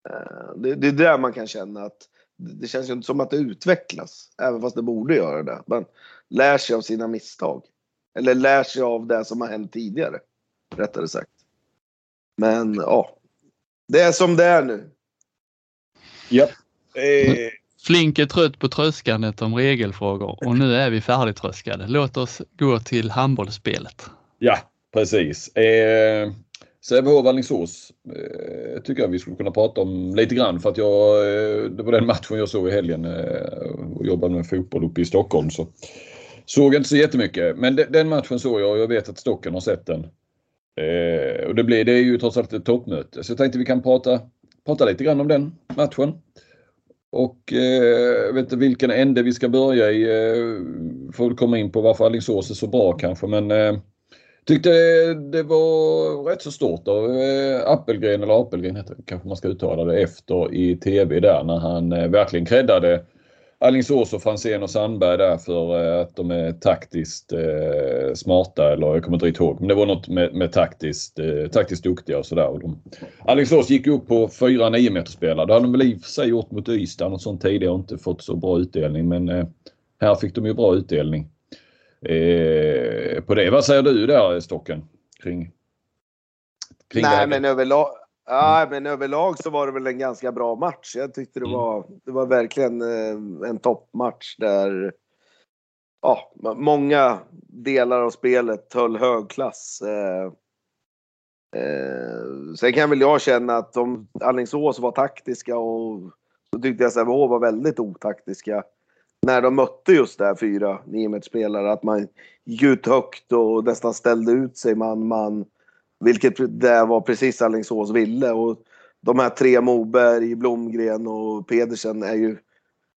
Eh, det, det är där man kan känna att det känns ju inte som att det utvecklas, även fast det borde göra det. Man lär sig av sina misstag. Eller lär sig av det som har hänt tidigare, rättare sagt. Men ja, det är som det är nu. Ja. Eh. Flink är trött på tröskandet om regelfrågor och nu är vi färdigtröskade. Låt oss gå till handbollsspelet. Ja, precis. Eh, Sävehof Alingsås eh, tycker jag vi skulle kunna prata om lite grann för att jag, eh, det var den matchen jag såg i helgen eh, och jobbade med fotboll uppe i Stockholm. Så såg inte så jättemycket men den matchen såg jag och jag vet att Stocken har sett den. Eh, och det, blir, det är ju trots allt ett toppmöte så jag tänkte vi kan prata, prata lite grann om den matchen. Och eh, jag vet inte vilken ände vi ska börja i. Eh, får komma in på varför Alingsås är så bra kanske men eh, Tyckte det var rätt så stort av eh, Appelgren, eller Apelgren heter kanske man ska uttala det, efter i TV där när han eh, verkligen creddade Alingsås och Franzén och Sandberg där för eh, att de är taktiskt eh, smarta eller jag kommer inte riktigt ihåg. Men det var något med, med taktiskt, eh, taktiskt duktiga och sådär. Alingsås gick upp på fyra 9 meter spelare. Det hade de väl i och för sig gjort mot Ystad och sånt tidigare och inte fått så bra utdelning men eh, här fick de ju bra utdelning eh, på det. Vad säger du där Stocken? Kring, kring Nej, men överlag, ja, men överlag så var det väl en ganska bra match. Jag tyckte det, mm. var, det var verkligen eh, en toppmatch där ja, många delar av spelet höll hög klass. Eh, eh, sen kan väl jag känna att de Alingsås var taktiska och så tyckte jag Sävehof var väldigt otaktiska när de mötte just det här fyra 9 spelare att man gick ut högt och nästan ställde ut sig man man. Vilket det var precis Alingsås ville och de här tre Moberg, Blomgren och Pedersen är ju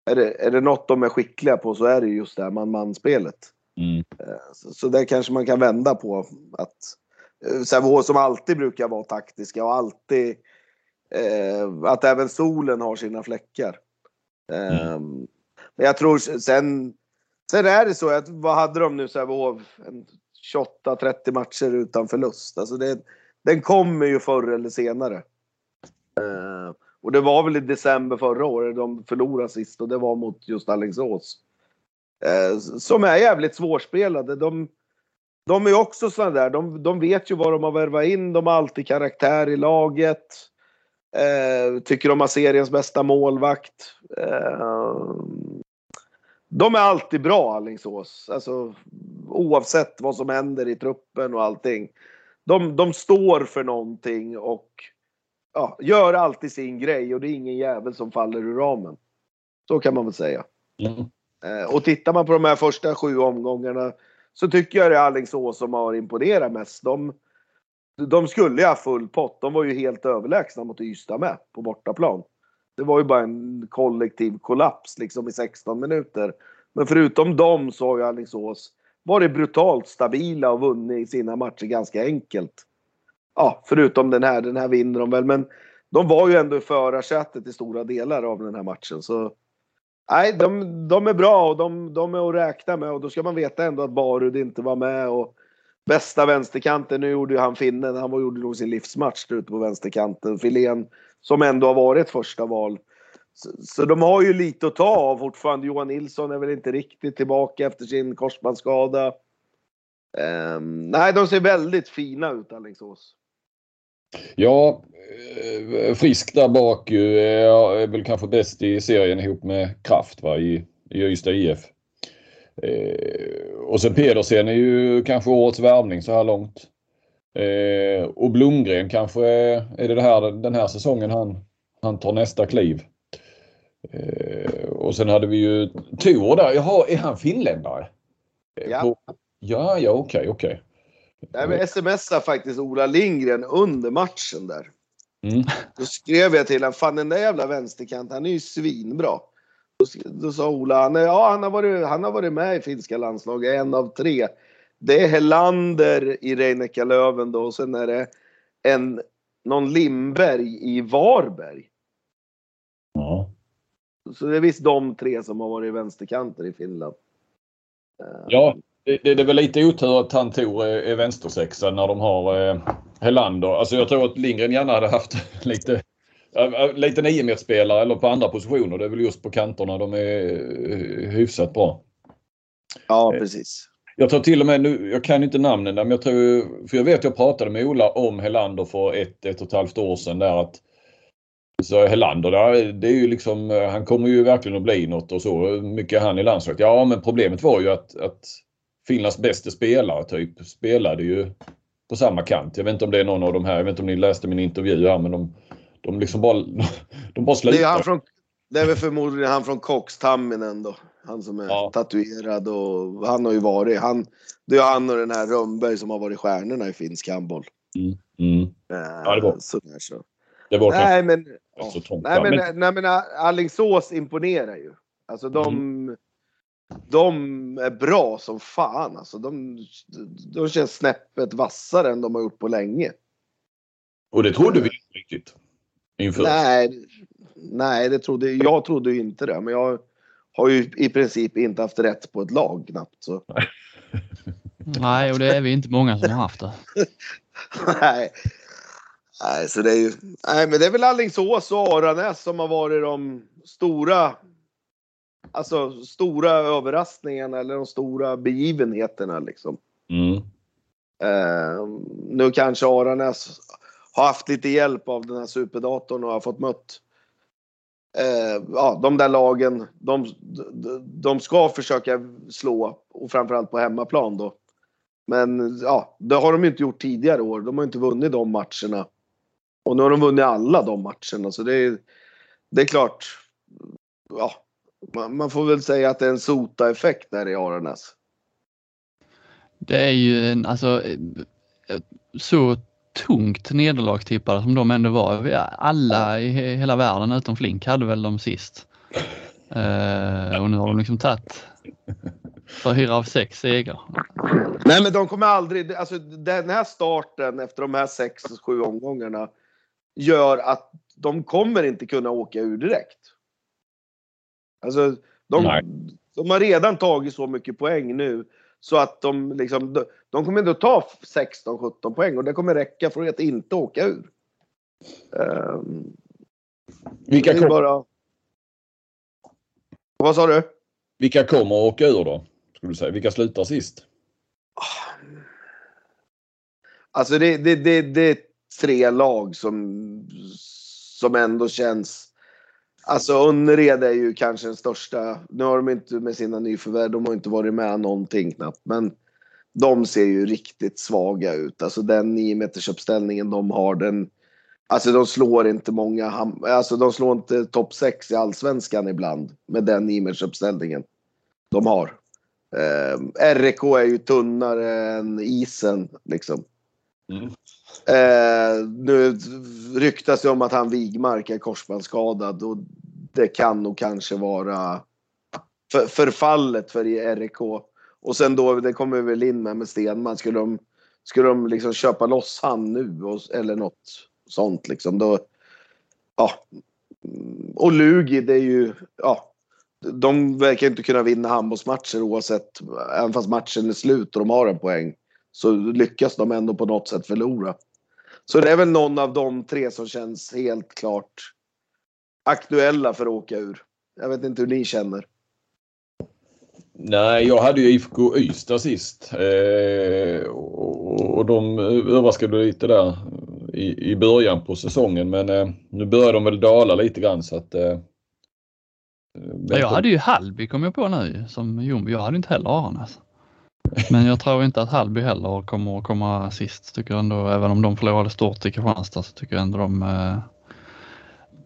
är det, är det något de är skickliga på så är det just det här man-man-spelet. Mm. Eh, så, så det kanske man kan vända på att eh, Sävehof som alltid brukar vara taktiska och alltid eh, att även solen har sina fläckar. Mm. Um, men jag tror sen, sen är det så att vad hade de nu Sävehof? 28-30 matcher utan förlust. Alltså det, den kommer ju förr eller senare. Eh, och det var väl i december förra året de förlorade sist och det var mot just Alingsås. Eh, som är jävligt svårspelade. De, de är också sådana där, de, de vet ju vad de har värvat in, de har alltid karaktär i laget. Eh, tycker de har seriens bästa målvakt. Eh, de är alltid bra Alingsås. Alltså, oavsett vad som händer i truppen och allting. De, de står för någonting och ja, gör alltid sin grej och det är ingen jävel som faller ur ramen. Så kan man väl säga. Mm. Eh, och tittar man på de här första sju omgångarna så tycker jag det är Alingsås som har imponerat mest. De, de skulle ju ha full pott. De var ju helt överlägsna mot Ystad med på bortaplan. Det var ju bara en kollektiv kollaps liksom i 16 minuter. Men förutom dem så har ju Alingsås varit brutalt stabila och vunnit sina matcher ganska enkelt. Ja, förutom den här. Den här vinner de väl, men de var ju ändå i förarsätet i stora delar av den här matchen. Så nej, de, de är bra och de, de är att räkna med och då ska man veta ändå att Barud inte var med och bästa vänsterkanten, nu gjorde ju han finnen, han gjorde nog sin livsmatch ute på vänsterkanten. Filén som ändå har varit första val. Så, så, de har ju lite att ta av fortfarande. Johan Nilsson är väl inte riktigt tillbaka efter sin korsbandsskada. Um, nej, de ser väldigt fina ut Alingsås. Ja, eh, Frisk där bak ju eh, är väl kanske bäst i serien ihop med Kraft va, i, i Ystad IF. Eh, och sen Pedersen är ju kanske årets värvning så här långt. Eh, och Blomgren kanske är det, det här, den här säsongen han, han tar nästa kliv. Eh, och sen hade vi ju Tor där. Jaha, är han finländare? Eh, Ja. På, ja, ja, okej, okej. Nej, men smsade faktiskt Ola Lindgren under matchen där. Mm. Då skrev jag till honom, fan den där jävla vänsterkant, han är ju svinbra. Då, då sa Ola, han, ja, han, har varit, han har varit med i finska landslaget, en av tre. Det är Helander i Reineckar Löven då och sen är det en, någon Lindberg i Varberg. Ja. Så det är visst de tre som har varit vänsterkanter i Finland. Ja, det, det är väl lite otur att han Tor är, är vänstersexa när de har eh, Helander. Alltså jag tror att Lindgren gärna hade haft lite, lite niometersspelare eller på andra positioner. Det är väl just på kanterna de är eh, hyfsat bra. ja, precis. Jag tror till och med nu, jag kan inte namnen där, men jag tror, för jag vet jag pratade med Ola om Helander för ett, ett och ett halvt år sedan där att så Helander, det är ju liksom, eh, han kommer ju verkligen att bli något och så. Mycket han i landslaget. Ja, men problemet var ju att, att Finlands bästa spelare typ spelade ju på samma kant. Jag vet inte om det är någon av de här, jag vet inte om ni läste min intervju här, men de, de liksom bara, de bara Det är, han slutar. från, det är väl förmodligen han från Cox, Tamminen då. Han som är Ja. tatuerad och han har ju varit, han, det är han och den här Rönnberg som har varit stjärnorna i finsk handboll. Mm, mm. Eh, Ja, det var- så där, så. Det var Nej men, ja. nej, men, men, nej men Alingsås imponerar ju. Alltså de, Mm. de är bra som fan alltså. De, de känns snäppet vassare än de har gjort på länge. och det trodde vi inte riktigt. Inför. Nej, nej det trodde, jag trodde inte det. Men jag har ju i princip inte haft rätt på ett lag knappt. Så. Nej, och det är vi inte många som har haft det. nej. Nej, så det är ju... Nej, men det är väl Alingsås och Aranäs som har varit de stora... Alltså stora överraskningarna eller de stora begivenheterna liksom. Mm. Eh, nu kanske Aranäs har haft lite hjälp av den här superdatorn och har fått mött eh, ja, de där lagen. De, de, de ska försöka slå och framförallt på hemmaplan då. Men ja, det har de inte gjort tidigare år. De har inte vunnit de matcherna. Och nu har de vunnit alla de matcherna så det är, det är klart. Ja, man, man får väl säga att det är en sota-effekt där i Aranäs. Det är ju en, alltså så tungt nederlagstippade som de ändå var. Alla i he- hela världen utom Flink hade väl dem sist. Eh, och nu har de liksom tagit fyra av sex segrar. Nej men de kommer aldrig, alltså den här starten efter de här sex, sju omgångarna gör att de kommer inte kunna åka ur direkt. Alltså de, Nej. de har redan tagit så mycket poäng nu så att de liksom, de, de kommer ändå ta 16-17 poäng och det kommer räcka för att inte åka ur. Ehm, Vilka, det är kom, bara... Vad sa du? vilka kommer att åka ur då? Skulle du säga? Vilka slutar sist? Alltså det, det, det, det tre lag som, som ändå känns... Alltså Önnered är ju kanske den största. Nu har de inte med sina nyförvärv, de har inte varit med någonting knappt. Men de ser ju riktigt svaga ut. Alltså den 9 meters uppställningen de har, den... Alltså de slår inte många, alltså de slår inte topp 6 i allsvenskan ibland med den 9 meters uppställningen de har. Eh, RIK är ju tunnare än isen liksom. Mm. Eh, nu ryktas det om att han Wigmark är korsbandsskadad och det kan nog kanske vara för, förfallet för RIK. Och sen då, det kommer vi väl in med med Stenman, skulle de, skulle de liksom köpa loss han nu och, eller något sånt liksom då. Ja. Och Lugi, det är ju, ja. De verkar inte kunna vinna handbollsmatcher oavsett, även fast matchen är slut och de har en poäng så lyckas de ändå på något sätt förlora. Så det är väl någon av de tre som känns helt klart aktuella för att åka ur. Jag vet inte hur ni känner. Nej, jag hade ju IFK Ystad sist. Eh, och, och de överraskade lite där i, i början på säsongen. Men eh, nu börjar de väl dala lite grann så att... Eh, Ja, jag hade ju Hallby kom jag på nu som jumbo. Jag hade inte heller Aranäs. Men jag tror inte att Hallby heller kommer att komma sist. Tycker ändå, även om de förlorade stort i Kristianstad så tycker jag ändå de eh,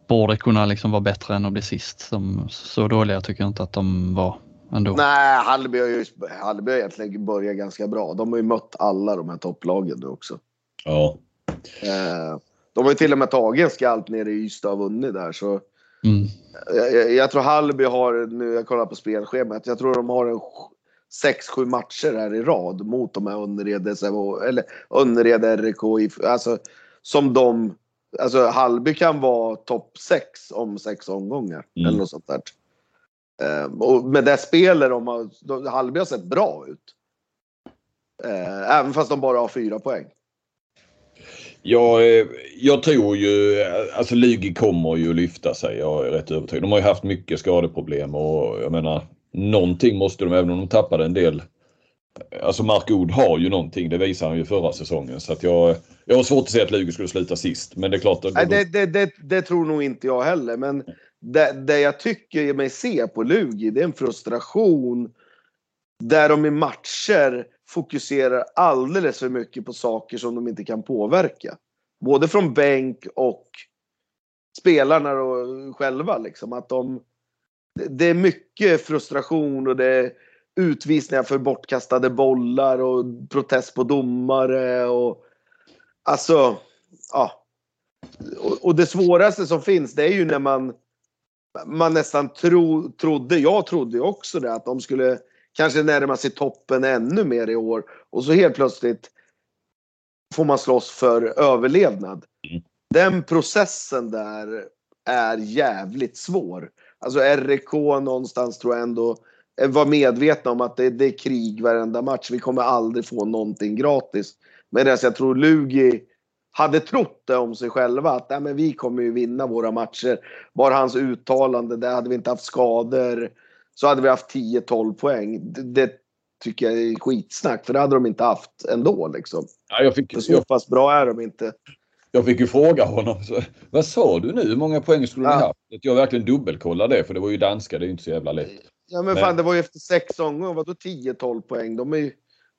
borde kunna liksom vara bättre än att bli sist. Som, så dåliga tycker jag inte att de var ändå. Nej, Hallby har ju Hallby har egentligen börjat ganska bra. De har ju mött alla de här topplagen nu också. Ja. Eh, de har ju till och med tagit en skalp nere i Ystad och vunnit där. Så Mm. jag, jag tror Hallby har, nu jag kollar på spelschemat, jag tror de har en 6-7 matcher här i rad mot de här Önnered, eller Önnered, IF, alltså som de, alltså Hallby kan vara topp 6 om sex omgångar Mm. eller något sånt där. Eh, och med det spelet de har, de, Hallby har sett bra ut. Eh, även fast de bara har fyra poäng. Jag, eh, jag tror ju, alltså Lugi kommer ju lyfta sig. Jag är rätt övertygad. De har ju haft mycket skadeproblem och jag menar någonting måste de, även om de tappade en del. Alltså Mark Oud har ju någonting, det visade han ju förra säsongen. Så att jag, jag har svårt att se att Lugi skulle sluta sist. Men det är klart. Att, Nej, det, det, det, det tror nog inte jag heller. Men det, det jag tycker mig se på Lugi, det är en frustration där de i matcher fokuserar alldeles för mycket på saker som de inte kan påverka. Både från bänk och spelarna och själva. Liksom. Att de, det är mycket frustration och det är utvisningar för bortkastade bollar och protest på domare. Och, alltså, ja. Och, och det svåraste som finns det är ju när man, man nästan tro, trodde, jag trodde också det, att de skulle kanske närma sig toppen ännu mer i år. Och så helt plötsligt får man slåss för överlevnad. Mm. Den processen där är jävligt svår. Alltså RIK någonstans tror jag ändå var medvetna om att det, det är krig varenda match. Vi kommer aldrig få någonting gratis. Medan jag tror Lugi hade trott det om sig själva att Nej, men vi kommer ju vinna våra matcher. Bara hans uttalande, där hade vi inte haft skador så hade vi haft 10-12 poäng. Det, det tycker jag är skitsnack för det hade de inte haft ändå liksom. ja, jag, fick, så jag, pass bra är de inte. Jag fick ju fråga honom. Så, vad sa du nu? Hur många poäng skulle ni Ja. haft? Att Jag verkligen dubbelkollade det för det var ju danska. Det är ju inte så jävla lätt. Ja men Men- fan det var ju efter sex omgångar, vadå 10-12 poäng? De är ju,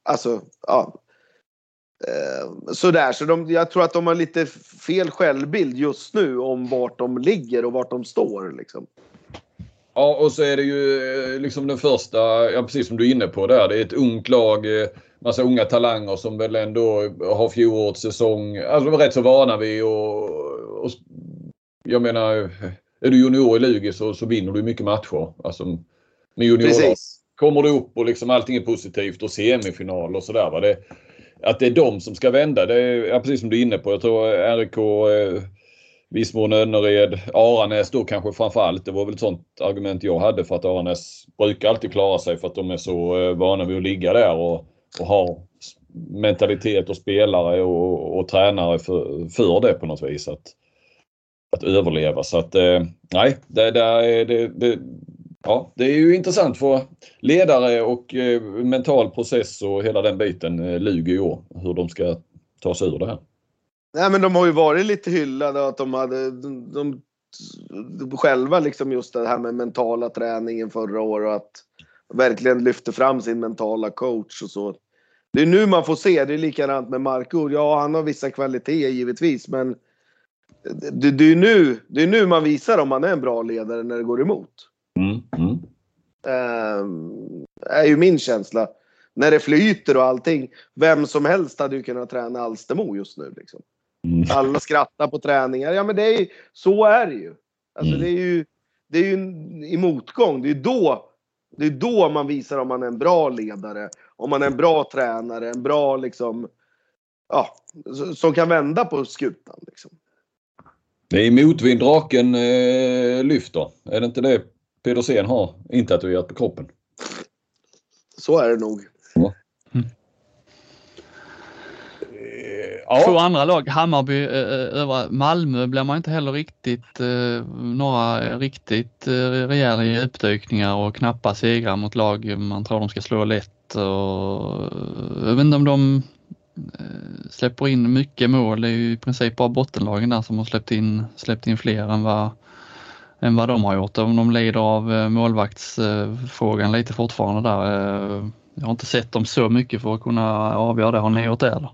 alltså, ja. Eh, sådär, så de, jag tror att de har lite fel självbild just nu om vart de ligger och vart de står liksom. Ja, och så är det ju eh, liksom den första, ja precis som du är inne på där. Det är ett ungt lag, eh, massa unga talanger som väl ändå har fjolårets säsong. Alltså de är rätt så vana vid och, och jag menar, är du junior i Lugi så, så vinner du mycket matcher. Alltså med juniorlag. Precis. Kommer du upp och liksom allting är positivt och semifinal och sådär. Det, att det är de som ska vända, det är ja, precis som du är inne på. Jag tror RIK, eh, viss mån Önnered, Aranäs då kanske framförallt. Det var väl ett sånt argument jag hade för att Aranäs brukar alltid klara sig för att de är så eh, vana vid att ligga där och, och har mentalitet och spelare och, och tränare för, för det på något vis. Att, att överleva. Så att eh, nej, det, det, är- det, det, ja, det är ju intressant för ledare och eh, mental process och hela den biten eh, Lugi i år. Hur de ska ta sig ur det här. Nej men de har ju varit lite hyllade att de hade, de, de, de själva liksom just det här med mentala träningen förra året och att verkligen lyfte fram sin mentala coach och så. Det är nu man får se, det är likadant med Marko. Ja, han har vissa kvaliteter givetvis men det, det, är nu, det är nu man visar om man är en bra ledare när det går emot. Mm, mm. Ehm, är ju min känsla. När det flyter och allting. Vem som helst hade ju kunnat träna Alstermo just nu. Liksom. Mm. Alla skrattar på träningar. Ja men det är, så är det ju. Alltså Mm. det är ju, det är ju i motgång. Det är då det är då man visar om man är en bra ledare. Om man är en bra tränare. En bra liksom. Ja, som kan vända på skutan. Liksom. Det är motvind draken eh, lyfter. Är det inte det Pedersen har intatuerat på kroppen? Så är det nog. Eh, Två ja. andra lag, Hammarby, eh, eh Malmö blir man inte heller riktigt eh, några riktigt eh, rejäla djupdykningar och knappa segrar mot lag man tror de ska slå lätt. Och, eh, jag vet inte om de eh, släpper in mycket mål. Det är ju i princip bara bottenlagen där som har släppt in, släppt in fler än vad, än vad de har gjort. Om de lider av eh, målvaktsfrågan lite fortfarande där. Eh, jag har inte sett dem så mycket för att kunna avgöra det. Har ni gjort det eller?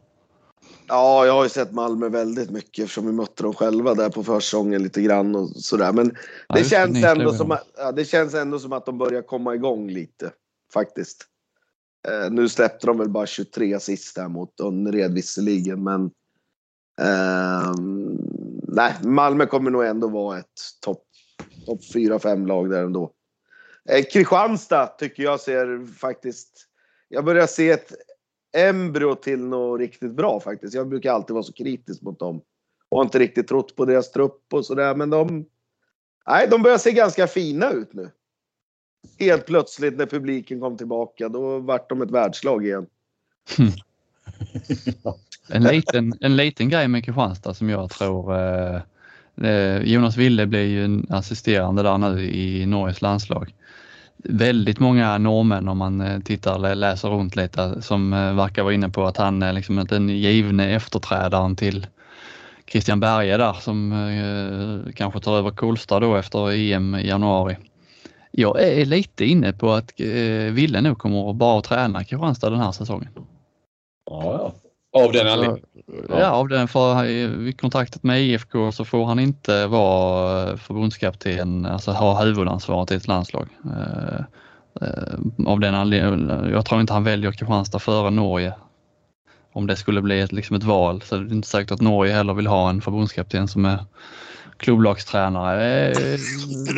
Ja, jag har ju sett Malmö väldigt mycket eftersom vi mötte dem själva där på försäsongen lite grann och sådär. Men Ja, det, känns ändå som att, ja, det känns ändå som att de börjar komma igång lite faktiskt. Eh, nu släppte de väl bara 23 sist där mot Önnered visserligen, men ehm, nej, Malmö kommer nog ändå vara ett topp top 4-5 lag där ändå. Eh, Kristianstad tycker jag ser faktiskt, jag börjar se ett embryo till något riktigt bra faktiskt. Jag brukar alltid vara så kritisk mot dem. Och har inte riktigt trott på deras trupp och sådär. Men de, nej, de börjar se ganska fina ut nu. Helt plötsligt när publiken kom tillbaka, då vart de ett världslag igen. En liten, en liten grej med Kristianstad som jag tror eh, eh, Jonas Wille blir ju en assisterande där nu i Norges landslag. Väldigt många norrmän om man eh, tittar eller läser runt lite som eh, verkar vara inne på att han är liksom den givne efterträdaren till Christian Berge där som eh, kanske tar över Kolstad då efter EM i januari. Jag är lite inne på att eh, Wille nog kommer att bara träna Kristianstad den här säsongen. Ja, ja. Av den anledningen. Ja, av den för i kontraktet med IFK så får han inte vara förbundskapten, alltså ha huvudansvaret i ett landslag. Eh, eh, Av den anledningen, jag tror inte han väljer Kristianstad före Norge. Om det skulle bli ett, liksom ett val så är det inte säkert att Norge heller vill ha en förbundskapten som är klubblagstränare. Eh,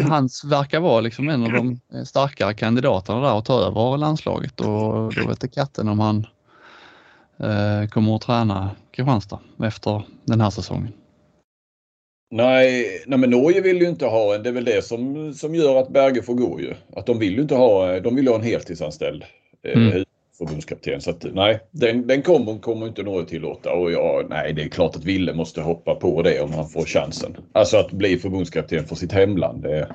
Hans verkar vara liksom en av de starkare kandidaterna där att ta över landslaget och då vet det katten om han eh, kommer att träna Kristianstad efter den här säsongen. Nej, nej, men Norge vill ju inte ha en. Det är väl det som, som gör att Berge får gå ju. Att de vill ju inte ha, de vill ha en heltidsanställd eh, Mm. förbundskapten. Så att, nej, den, den kommer, kommer inte Norge tillåta. Och ja, nej, det är klart att Ville måste hoppa på det om han får chansen. Alltså att bli förbundskapten för sitt hemland. Det,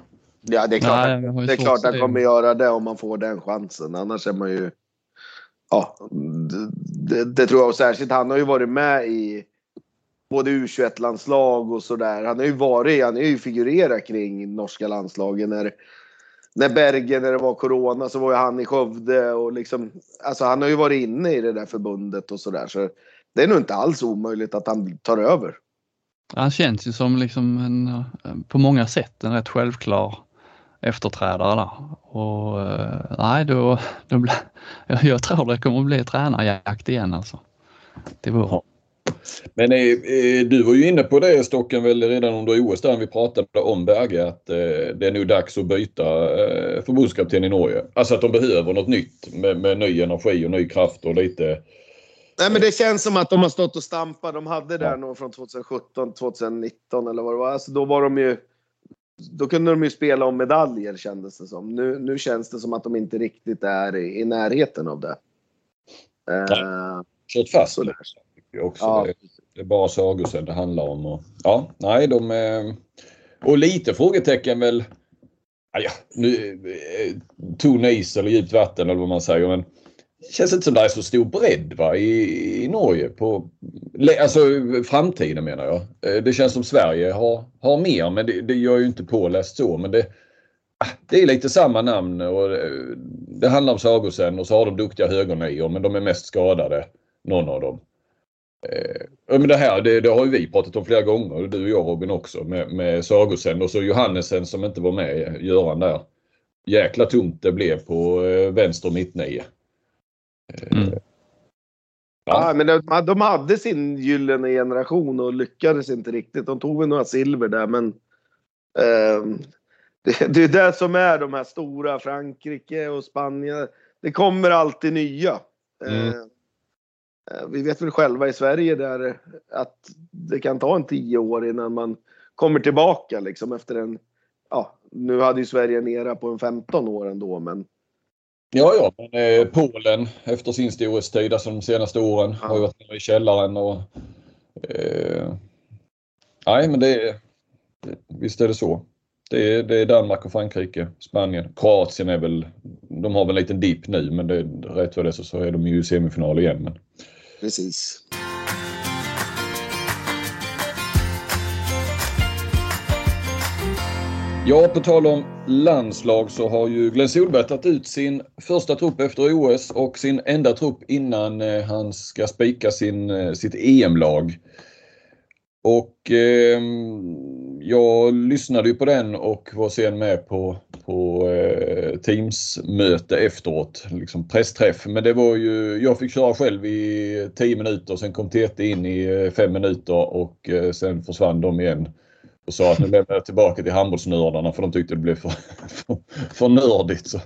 Ja, det är klart, Nej, det är klart att han kommer göra det om man får den chansen. Annars är man ju... Ja, det, det, tror jag. Och särskilt han har ju varit med i både U21-landslag och sådär. Han har ju varit, han har ju figurerat kring norska landslagen. När, när Bergen, när det var corona, så var ju han i Skövde och liksom... Alltså han har ju varit inne i det där förbundet och sådär. Så det är nog inte alls omöjligt att han tar över. Han känns ju som liksom en, eh, på många sätt en rätt självklar efterträdare där. Och eh, nej, då, då blir, jag, jag tror det kommer att bli tränarjakt igen alltså. Det var, Men eh, eh, du var ju inne på det Stocken väl redan under OS där vi pratade om Berge att eh, det är nu dags att byta eh, förbundskapten i Norge. Alltså att de behöver något nytt med, med ny energi och ny kraft och lite Nej, men det känns som att de har stått och stampat. De hade där nog från 2017, 2019 eller vad det var. Alltså, då var de ju... Då kunde de ju spela om medaljer kändes det som. Nu, nu känns det som att de inte riktigt är i, i närheten av det. Eh, kört fast. Så lite, tycker jag också. ja, Det, det är bara Sagosen det handlar om. Och, ja, nej, de... eh, Och lite frågetecken väl. Ja, nu, eh, tunn is eller djupt vatten eller vad man säger. Men känns inte som det är så stor bredd va, i, i Norge. På, alltså framtiden menar jag. Eh, det känns som Sverige har, har mer men det, det gör ju inte påläst så. Men det, ah, det är lite samma namn och eh, det handlar om Sagosen och så har de duktiga högernior men de är mest skadade. Någon av dem. Eh, men det här det, det har ju vi pratat om flera gånger, du och jag Robin också, med, med Sagosen och så Johannesen som inte var med, Göran där. Jäkla tomt det blev på eh, vänster mittnio. Eh, Mm. ja, men de, de hade sin gyllene generation och lyckades inte riktigt. De tog väl några silver där, men ehm, det, det är det som är de här stora, Frankrike och Spanien. Det kommer alltid nya. Mm. Eh, eh, vi vet väl själva i Sverige där att det kan ta en tio år innan man kommer tillbaka liksom efter en, ja, nu hade ju Sverige en era på en 15 år ändå, men Ja, ja, men eh, Polen efter sin storhetstid, alltså de senaste åren, Ja. har ju varit nere i källaren och... Eh, nej, men det, är- det Visst är det så. Det är, det är Danmark och Frankrike, Spanien. Kroatien är väl... De har väl en liten dipp nu, men det, rätt vad det är så, så är de ju i semifinal igen. Men, precis. Ja, på tal om landslag så har ju Glenn Solberg tagit ut sin första trupp efter OS och sin enda trupp innan eh, han ska spika sin, eh, sitt EM-lag. Och eh, jag lyssnade ju på den och var sen med på, på eh, Teams-möte efteråt, liksom pressträff. Men det var ju, jag fick köra själv i 10 minuter, sen kom TT in i eh, 5 minuter och eh, sen försvann de igen och sa att nu lämnar jag tillbaka till handbollsnördarna för de tyckte det blev för, för, för nördigt. Så,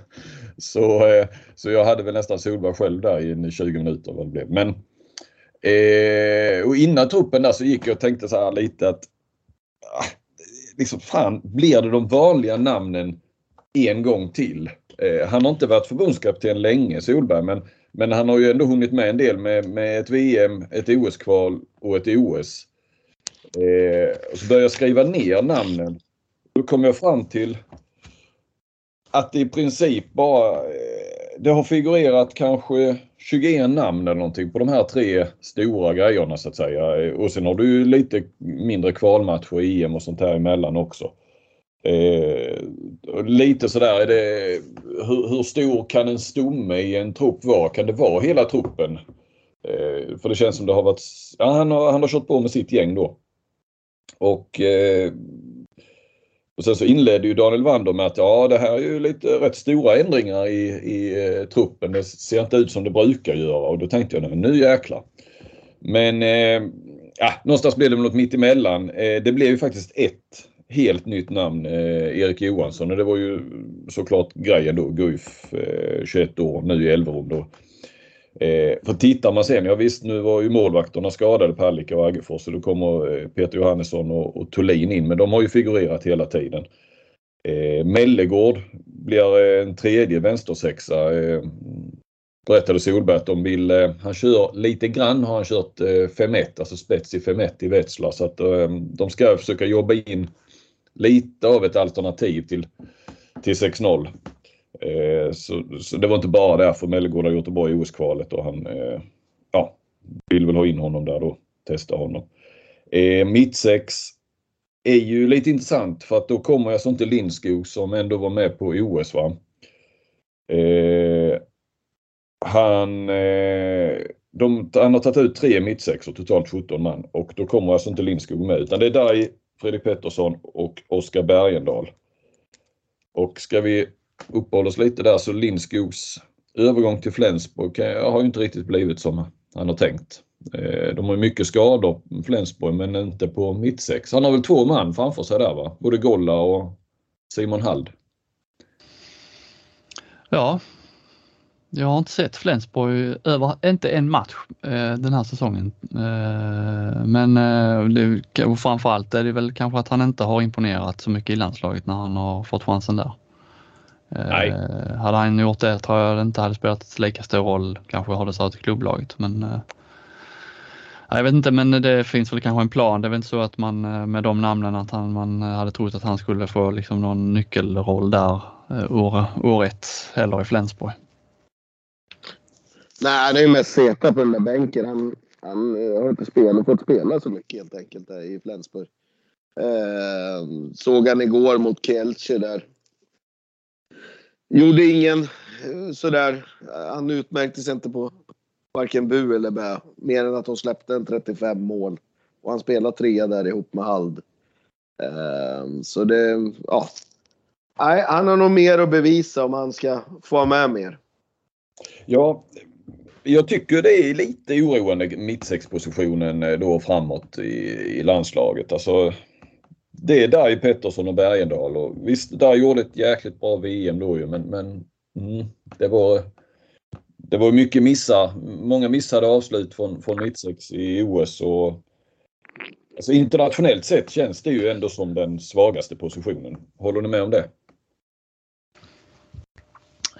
så, eh, så jag hade väl nästan Solberg själv där i 20 minuter vad det blev. Men, eh, och innan truppen där så gick jag och tänkte så här lite att ah, liksom fan, blir det de vanliga namnen en gång till? Eh, han har inte varit förbundskapten länge Solberg men, men han har ju ändå hunnit med en del med, med ett VM, ett OS-kval och ett OS. Eh, och så började jag skriva ner namnen. Då kom jag fram till att det i princip bara eh, det har figurerat kanske 21 namn eller någonting på de här tre stora grejerna så att säga. Eh, och sen har du ju lite mindre kvalmatcher i EM och sånt här emellan också. Eh, lite sådär, är det, hur, hur, stor kan en stomme i en trupp vara? Kan det vara hela truppen? Eh, för det känns som det har varit, ja, han, har, han har kört på med sitt gäng då. Och, eh, och sen så inledde ju Daniel Wander med att ja det här är ju lite rätt stora ändringar i, i eh, truppen. Det ser inte ut som det brukar göra och då tänkte jag nu jäklar. Men eh, ja, någonstans blev det något mittemellan. Eh, det blev ju faktiskt ett helt nytt namn, eh, Erik Johansson och det var ju såklart grejen då, Guif, eh, 21 år, nu i Elverum då. Eh, för tittar man sen, ja visst nu var ju målvakterna skadade, Palicka och Aggefors, så då kommer eh, Peter Johannesson och, och Thulin in, men de har ju figurerat hela tiden. Eh, Mellegård blir eh, en tredje vänstersexa. Eh, berättade Solberg att de vill, eh, han kör lite grann har han kört eh, 5-1, alltså spets i 5-1 i Wetzlar så att eh, de ska försöka jobba in lite av ett alternativ till, till 6-0. Eh, så, så, det var inte bara därför Mellegård har gjort det bra i OS-kvalet och han eh, ja, vill väl ha in honom där då. Testa honom. Eh, Mittsex är ju lite intressant för att då kommer jag som till Lindskog som ändå var med på OS. Va? Eh, han, eh, de, han har tagit ut tre mittsexor, totalt 17 man och då kommer alltså inte Lindskog med utan det är där Fredrik Pettersson och Oskar Bergendahl. Och ska vi uppehålla oss lite där så Lindskogs övergång till Flensburg har ju inte riktigt blivit som han har tänkt. Eh, de har mycket skador, Flensburg, men inte på mittsex. Han har väl två man framför sig där va? Både Golla och Simon Hald. Ja, jag har inte sett Flensburg över, inte en match eh, den här säsongen. Eh, men eh, det, framförallt är det väl kanske att han inte har imponerat så mycket i landslaget när han har fått chansen där. Nej. Eh, hade han gjort det tror jag det inte hade spelat lika stor roll kanske har det stått i klubblaget. Men, eh, jag vet inte men det finns väl kanske en plan. Det är väl inte så att man eh, med de namnen att han, man hade trott att han skulle få liksom någon nyckelroll där år, år ett eller i Flensburg. Nej, det är mest Zeta på den där bänken. Han, han har inte spelat, fått spela så mycket helt enkelt där i Flensburg. Eh, såg han igår mot Kielce där. Gjorde ingen eh, sådär. Eh, han utmärkte sig inte på varken bu eller bä. Mer än att de släppte en 35 mål. Och han spelade trea där ihop med Hald. Ehm, så det, ja. Nej, han har nog mer att bevisa om han ska få med mer. Ja, jag tycker det är lite oroande mittsexpositionen eh, då framåt i, i landslaget. Alltså, det är där i Pettersson och Bergendahl och visst, där gjorde ett jäkligt bra VM då ju men, men mm, det var det var mycket missar, många missade avslut från, från mittsex i OS och alltså internationellt sett känns det ju ändå som den svagaste positionen. Håller ni med om det?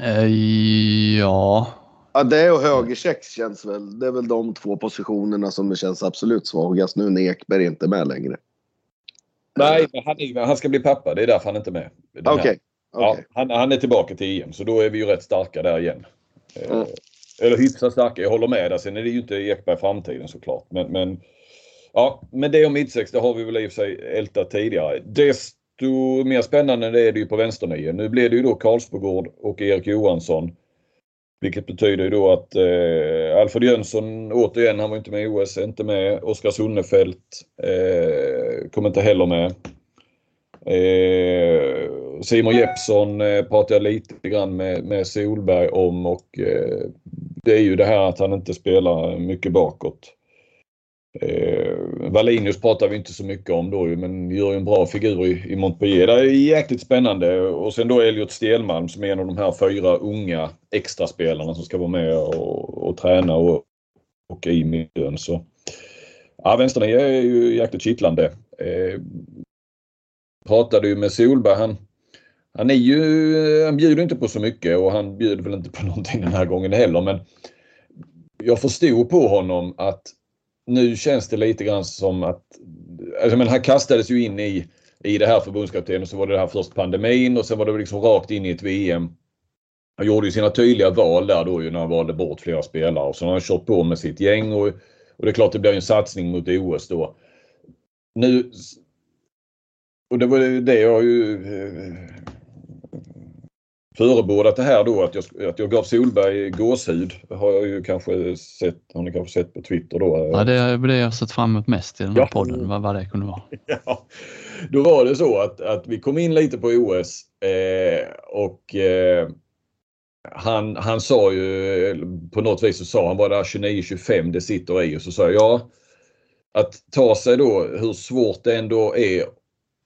Uh, ja. Ja, det och högersex känns väl. Det är väl de två positionerna som känns absolut svagast nu när Ekberg inte är med längre. Nej, han, är, han ska bli pappa. Det är därför han inte är med. Okej. Okay. Okay. Ja, han, han, är tillbaka till EM så då är vi ju rätt starka där igen. Mm. Eller hyfsat starka. Jag håller med där. Sen är det ju inte Ekberg framtiden såklart. Men, men, ja, men det om mittsex det har vi väl i och för sig ältat tidigare. Det desto mer spännande är det ju på vänsternio. Nu blir det ju då Karlsbogård och Erik Johansson. Vilket betyder ju då att eh, Alfred Jönsson återigen, han var inte med i OS, är inte med. Oskar Sunnefelt eh, kommer inte heller med. Eh, Simon Jeppsson eh, pratade jag lite grann med, med Solberg om och eh, det är ju det här att han inte spelar mycket bakåt. Eh, Wallinius pratar vi inte så mycket om då men gör ju en bra figur i, i Montpellier. Det är jäkligt spännande och sen då Elliot Stelmalm som är en av de här fyra unga extraspelarna som ska vara med och, och träna och, och i miljön. Så, ja, vänsternia är ju jäkligt kittlande. Eh, pratade ju med Solberg. Han, han är ju, han bjuder inte på så mycket och han bjuder väl inte på någonting den här gången heller men jag förstod på honom att nu känns det lite grann som att alltså, men han kastades ju in i, i det här förbundskaptenen och så var det, det här först pandemin och sen var det liksom rakt in i ett VM. Han gjorde ju sina tydliga val där då ju när han valde bort flera spelare och så har han kört på med sitt gäng och, och det är klart det blir en satsning mot OS då. Nu och det var det jag ju eh, förebådat det här då att jag, att jag gav Solberg gåshud. har jag ju kanske sett, har ni kanske sett på Twitter då. Ja, det är det jag sett fram emot mest i den här ja. podden, vad, vad det kunde vara. Ja. Då var det så att, att vi kom in lite på OS eh, och eh, han, han sa ju på något vis så sa han bara där 29-25 det sitter i och så sa jag ja att ta sig då hur svårt det ändå är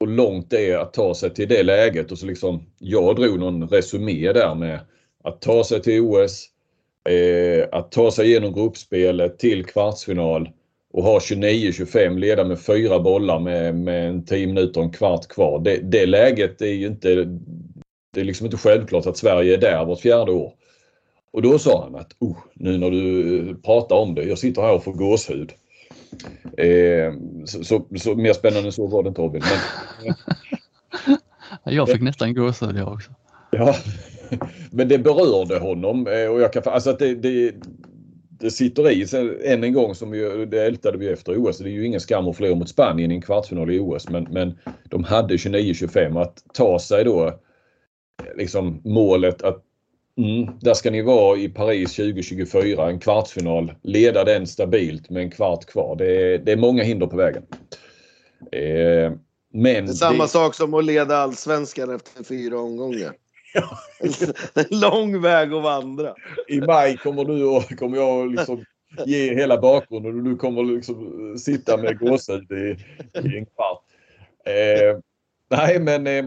och långt det är att ta sig till det läget och så liksom jag drog någon resumé där med att ta sig till OS, eh, att ta sig igenom gruppspelet till kvartsfinal och ha 29-25, leda med fyra bollar med, med en 10 minuter och en kvart kvar. Det, det läget är ju inte, det är liksom inte självklart att Sverige är där vart fjärde år. Och då sa han att oh, nu när du pratar om det, jag sitter här och får gåshud. Eh, så, så, så, mer spännande så var det inte Robin. Men, jag fick nästan gåshud jag också. Ja, men det berörde honom eh, och jag kan, alltså att det, det, det sitter i. Sen, än en gång, som vi, det ältade vi efter OS, det är ju ingen skam att förlora mot Spanien i en kvartsfinal i OS men, men de hade 29-25 att ta sig då liksom målet att Mm, där ska ni vara i Paris 2024, en kvartsfinal. Leda den stabilt med en kvart kvar. Det är, det är många hinder på vägen. Eh, men det är samma det... sak som att leda allsvenskan efter fyra omgångar. Ja. lång väg att vandra. I maj kommer, du och, kommer jag liksom ge hela bakgrunden och du kommer liksom sitta med gåshud i, i en kvart. Eh, nej men eh,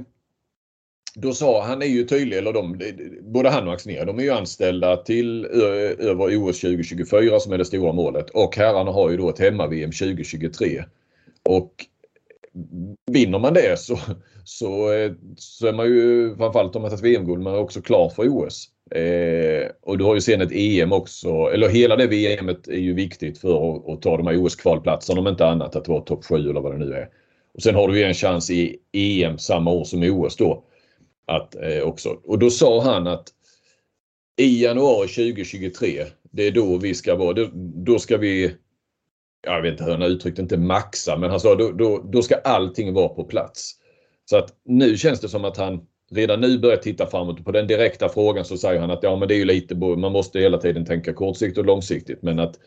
då sa han är ju tydlig, eller de, både han och Axnér, de är ju anställda till över OS 2024 som är det stora målet och herrarna har ju då ett hemma-VM 2023. Och vinner man det så, så, eh, så är man ju framförallt om man tagit VM-guld, man är också klar för OS. Eh, och du har ju sen ett EM också, eller hela det VMet är ju viktigt för att, att ta de här OS-kvalplatserna om inte annat att vara topp 7 eller vad det nu är. Och sen har du ju en chans i EM samma år som i OS då. Att, eh, också. Och då sa han att i januari 2023, det är då vi ska vara, då, då ska vi, jag vet inte hur han uttryckte inte maxa, men han sa då, då, då ska allting vara på plats. Så att nu känns det som att han redan nu börjar titta framåt. På den direkta frågan så säger han att ja men det är ju lite, man måste hela tiden tänka kortsiktigt och långsiktigt men att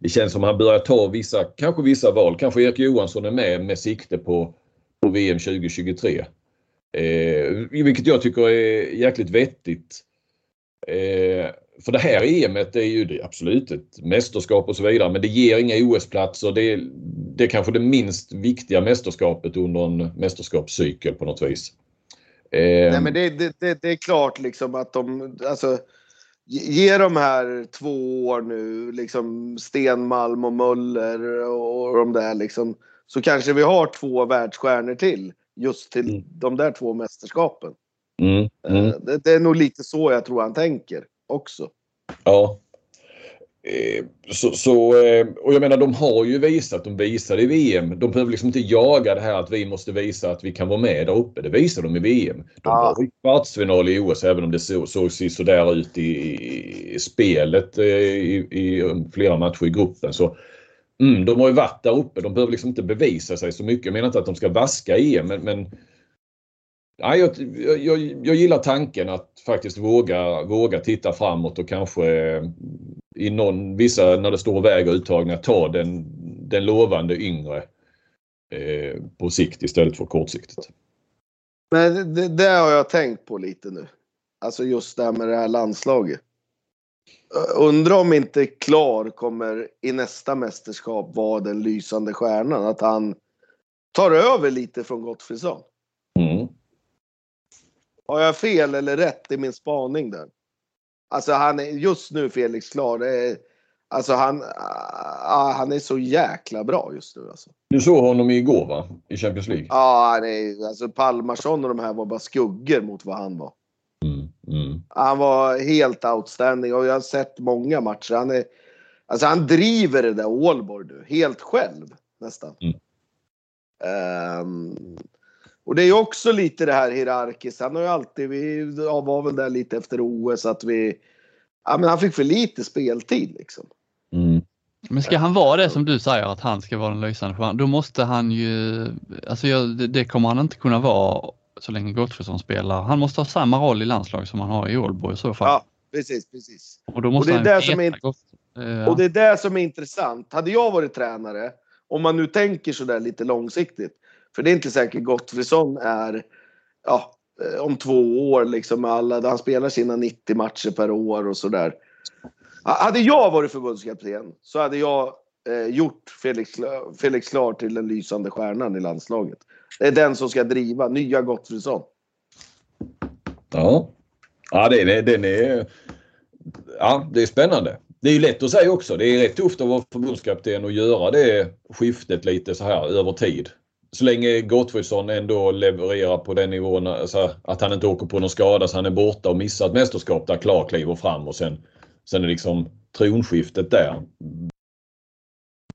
det känns som att han börjar ta vissa, kanske vissa val. Kanske Erik Johansson är med med sikte på, på VM 2023. Eh, vilket jag tycker är jäkligt vettigt. Eh, för det här EMet är ju det, absolut ett mästerskap och så vidare men det ger inga OS-platser. Det, är, det är kanske det minst viktiga mästerskapet under en mästerskapscykel på något vis. Eh, Nej men det, det, det, är klart liksom att de, alltså Ge de här två år nu, liksom Stenmalm och Möller och de där liksom, så kanske vi har två världsstjärnor till just till mm. de där två mästerskapen. Mm. Mm. Det, det, är nog lite så jag tror han tänker också. Ja. Eh, så, så, eh, och jag menar de har ju visat, de visade i VM. De behöver liksom inte jaga det här att vi måste visa att vi kan vara med där uppe. Det visar de i VM. De ja. var i kvartsfinal i OS även om det såg så, så där ut i, i spelet eh, i, i, flera matcher i gruppen. Så Mm, de har ju varit där uppe. De behöver liksom inte bevisa sig så mycket. Jag menar inte att de ska vaska EM men, men Ja, jag, jag, jag gillar tanken att faktiskt våga, våga titta framåt och kanske eh, i någon, vissa när det står och väger uttagningar ta den, den lovande yngre eh, på sikt istället för kortsiktigt. Men det, det har jag tänkt på lite nu. Alltså just det här med det här landslaget. Undrar om inte Klar kommer i nästa mästerskap vara den lysande stjärnan. Att han tar över lite från Gottfridsson. Mm. Har jag fel eller rätt i min spaning där? Alltså han är just nu Felix Klar. Är, alltså han, ah, han är så jäkla bra just nu alltså. Du såg honom igår va? I Champions League? Ja, han är, alltså Palmarsson och de här var bara skuggor mot vad han var. Mm. Han var helt outstanding och jag har sett många matcher. Han, är, alltså han driver det där Ålborg nu helt själv nästan. Mm. Um, och det är ju också lite det här hierarkiskt. Han har ju alltid, vi var väl där lite efter OS att vi, ja men han fick för lite speltid liksom. Mm. Men ska han vara det som du säger att han ska vara den lysande stjärnan, då måste han ju, alltså det kommer han inte kunna vara så länge Gottfridsson spelar. Han måste ha samma roll i landslaget som han har i Ålborg i så fall. Ja, precis, precis. Och, då måste och det är han det som är, eh, och det är det som är intressant. Hade jag varit tränare, om man nu tänker sådär lite långsiktigt, för det är inte säkert Gottfridsson är, ja, eh, om två år liksom alla, han spelar sina 90 matcher per år och sådär. Hade jag varit förbundskapten så hade jag eh, gjort Felix, Felix Klar till den lysande stjärnan i landslaget. Det är den som ska driva nya Gottfridsson. Ja, ja den är, den är, ja, det är spännande. Det är ju lätt att säga också. Det är rätt tufft att vara förbundskapten och göra det skiftet lite så här över tid. Så länge Gottfridsson ändå levererar på den nivån, alltså att han inte åker på någon skada så han är borta och missar ett mästerskap där Klar kliver fram och sen, sen är liksom tronskiftet där.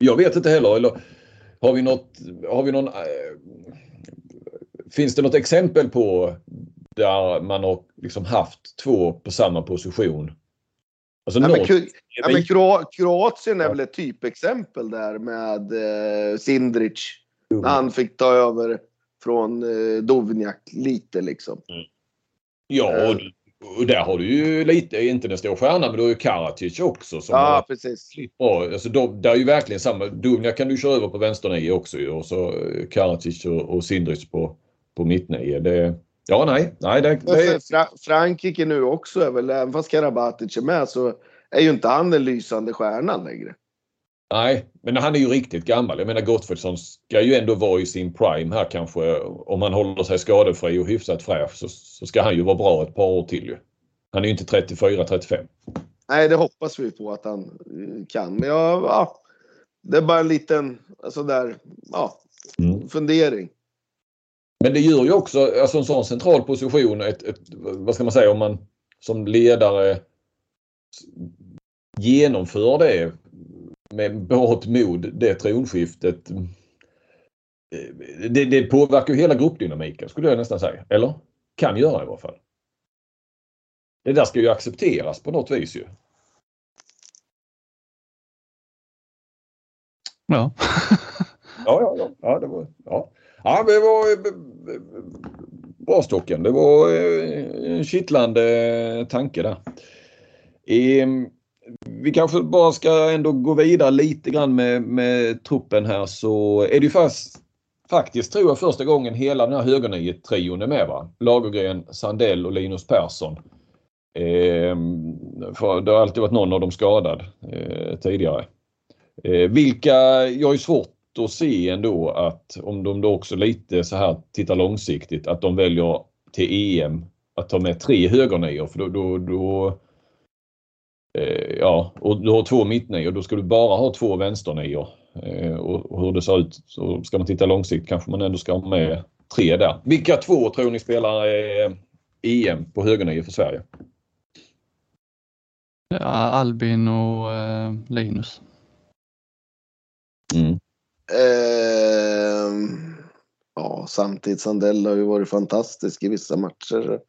Jag vet inte heller, eller har vi något, har vi någon, eh, finns det något exempel på där man har liksom haft två på samma position? Alltså ja, men, ja, men Kroatien är väl ett typexempel där med eh, Sindric. Mm. När han fick ta över från eh, Dovnjak lite liksom. Mm. Ja, och, och, där har du ju lite, inte den stora stjärnan, men du har ju Karatic också. Som ja, precis. Bra. Alltså, de, där är ju verkligen samma. Dovnjak kan du köra över på vänsternio också ju och så Karatic och, och Sindric på, på mittnio. Det, Ja, nej. nej det, det... Fra Frankrike nu också är väl, även fast Karabatic är med så är ju inte han den lysande stjärnan längre. Nej, men han är ju riktigt gammal. Jag menar Gottfridsson ska ju ändå vara i sin prime här kanske. Om han håller sig skadefri och hyfsat fräsch så, så ska han ju vara bra ett par år till ju. Han är ju inte 34-35. Nej, det hoppas vi på att han eh, kan. Men ja, ja det är bara en liten sådär, ja, mm. fundering. Men det gör ju också, alltså en sån central position, ett, ett, vad ska man säga om man som ledare genomför det med berått mod, det tronskiftet. Det, det påverkar ju hela gruppdynamiken skulle jag nästan säga. Eller? Kan göra i varje fall. Det där ska ju accepteras på något vis ju. Ja. ja, ja, ja. ja, det var, ja. Ja, det var eh, bra Stocken. Det var eh, en kittlande tanke där. Ehm, vi kanske bara ska ändå gå vidare lite grann med, med truppen här så är det ju fast, faktiskt tror jag första gången hela den här högerniet-trion är med va? Lagergren, Sandell och Linus Persson. Eh, för det har alltid varit någon av dem skadad eh, tidigare. Eh, vilka, jag har ju svårt att se ändå att om de då också lite så här tittar långsiktigt att de väljer till EM att ta med tre högernior för då, då, då eh, ja, och du har två mittnior då ska du bara ha två vänsternior. Eh, och, och hur det ser ut så ska man titta långsiktigt kanske man ändå ska ha med tre där. Vilka två tror ni spelar eh, EM på högernior för Sverige? Ja, Albin och eh, Linus. Mm. Eh, ja, samtidigt Sandell har ju varit fantastisk i vissa matcher.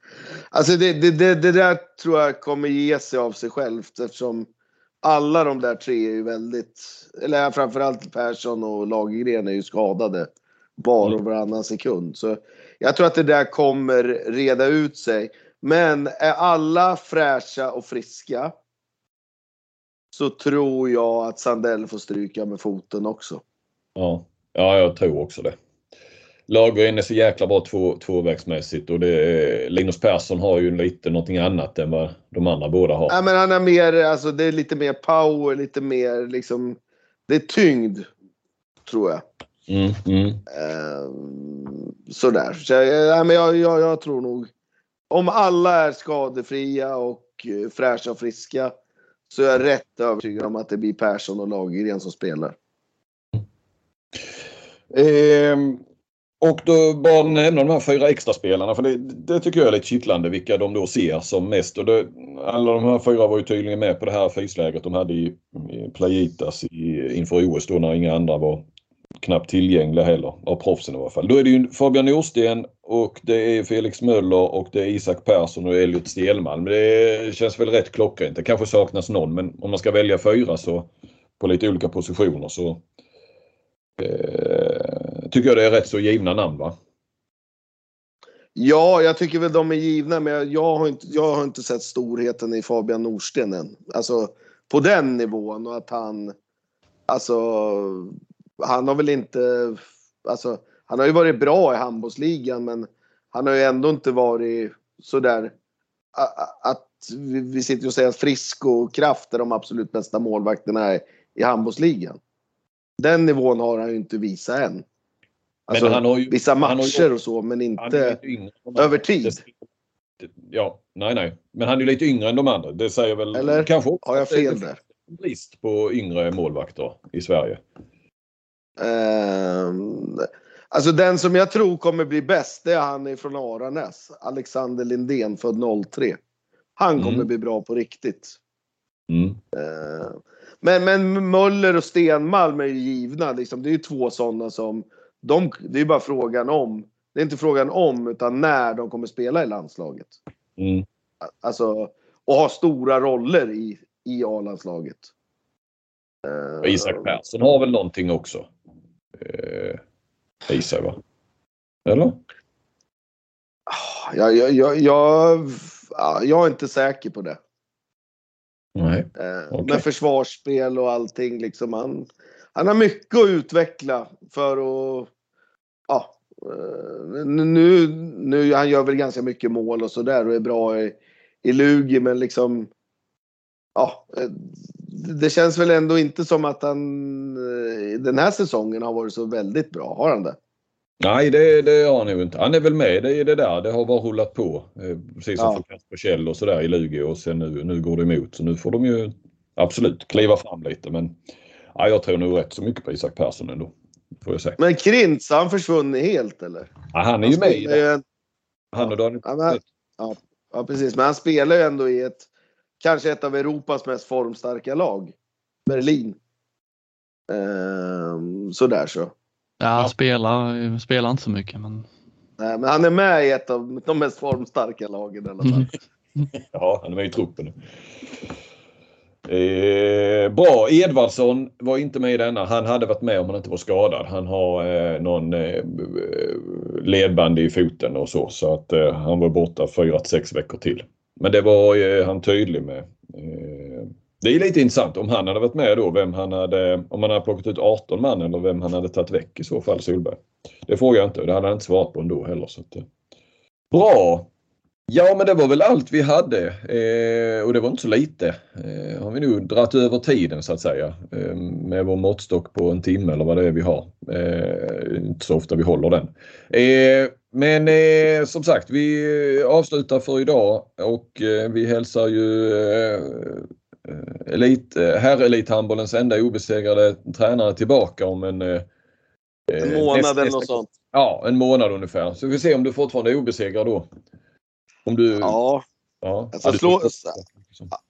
Alltså det, det, det, det där tror jag kommer ge sig av sig självt eftersom alla de där tre är ju väldigt, eller framförallt Persson och Lagergren är ju skadade var och varannan sekund. Så Jag tror att det där kommer reda ut sig. Men är alla fräscha och friska så tror jag att Sandell får stryka med foten också. Ja, ja jag tror också det. Lagergren är så jäkla bra två, tvåvägsmässigt och det, Linus Persson har ju lite någonting annat än vad de andra båda har. Ja, men han är mer, alltså det är lite mer power, lite mer liksom, det är tyngd. Tror jag. Mm, mm. Ehm, sådär. Så, ja, men jag, jag, jag tror nog, om alla är skadefria och eh, fräscha och friska så är jag rätt övertygad om att det blir Persson och Lagergren som spelar. Ehm, och då bara nämna de här fyra extra spelarna för det, det, tycker jag är lite kittlande vilka de då ser som mest. Och det, alla de här fyra var ju tydligen med på det här fyslägret de hade i, i Playitas i, inför OS då när inga andra var knappt tillgängliga heller av proffsen i alla fall. Då är det ju Fabian Norsten och det är Felix Möller och det är Isak Persson och Elliot Stelmalm. Det känns väl rätt klockrent. Det kanske saknas någon men om man ska välja fyra så på lite olika positioner så eh, tycker jag det är rätt så givna namn va? Ja, jag tycker väl de är givna men jag har inte, jag har inte sett storheten i Fabian Norsten än. Alltså på den nivån och att han Alltså han har väl inte, alltså han har ju varit bra i handbollsligan men han har ju ändå inte varit sådär att vi sitter och säger att Frisk och Kraft är de absolut bästa målvakterna i handbollsligan. Den nivån har han ju inte visat än. Alltså, han har ju, vissa matcher ju, och så men inte över tid. Ja, nej nej. Men han är ju lite yngre än de andra. Det säger väl Eller kanske har jag fel där? Brist på yngre målvakter i Sverige. Um, alltså den som jag tror kommer bli bäst det är han ifrån Aranäs. Alexander Lindén född 03. Han kommer mm. bli bra på riktigt. Mm. Uh, men, men Möller och Stenmalm är ju givna. Liksom. Det är ju två sådana som... De, det är ju bara frågan om. Det är inte frågan om utan när de kommer spela i landslaget. Mm. Alltså, och ha stora roller i, i A-landslaget. Uh, Isak Persson har väl någonting också? eh, Isak va? Eller? Jag, jag, jag, jag, jag är inte säker på det. Nej. Eh, okay. Med försvarsspel och allting liksom. Han, han har mycket att utveckla för att... Ja, eh, nu, nu, han gör väl ganska mycket mål och sådär och är bra i, i Lugi men liksom... Ja, eh, det känns väl ändå inte som att han den här säsongen har varit så väldigt bra. Har han det? Nej, det, det har han nog inte. Han är väl med i det där. Det har bara rullat på. Eh, precis som ja. för Kasper Kjell och sådär i Lugi och sen nu, nu går det emot. Så nu får de ju absolut kliva fram lite. Men ja, jag tror nog rätt så mycket på Isak Persson ändå. Får jag säga. Men Krintz, han försvunnit helt eller? Ja, han är ju med i det. Han och Daniel. Ja, ja, ja, precis. Men han spelar ju ändå i ett kanske ett av Europas mest formstarka lag. Berlin. Ehm, sådär så. Ja, han spelar, spelar inte så mycket men. Nej, men han är med i ett av de mest formstarka lagen i alla fall. ja, han är med i truppen. Eh, bra, Edvardsson var inte med i denna. Han hade varit med om han inte var skadad. Han har eh, någon eh, ledband i foten och så. Så att eh, han var borta fyra till sex veckor till. Men det var eh, han tydlig med. Det är lite intressant om han hade varit med då, vem han hade, om han hade plockat ut 18 man eller vem han hade tagit väck i så fall, Solberg. Det frågar jag inte det hade han inte svarat på ändå heller. Så att, eh. bra! Ja men det var väl allt vi hade eh, och det var inte så lite. Eh, har vi nu dratt över tiden så att säga eh, med vår måttstock på en timme eller vad det är vi har. Eh, inte så ofta vi håller den. Eh, men eh, som sagt vi eh, avslutar för idag och eh, vi hälsar ju elit, herrelithandbollens enda obesegrade tränare tillbaka om en en månad eller något sånt. Ja, en månad ungefär. Så vi får se om du fortfarande är obesegrad då. Om du... Ja. Ja, ja, slå...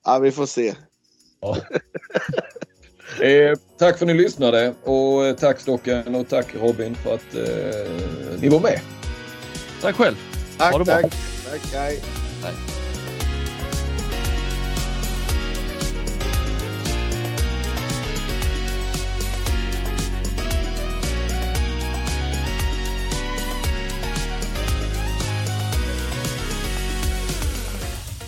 ja vi får se. Ja. eh, tack för att ni lyssnade och eh, tack Stocken och tack Robin för att eh, ni var med. Tack själv. Tack, ha det bra. Tack, tack hej. hej.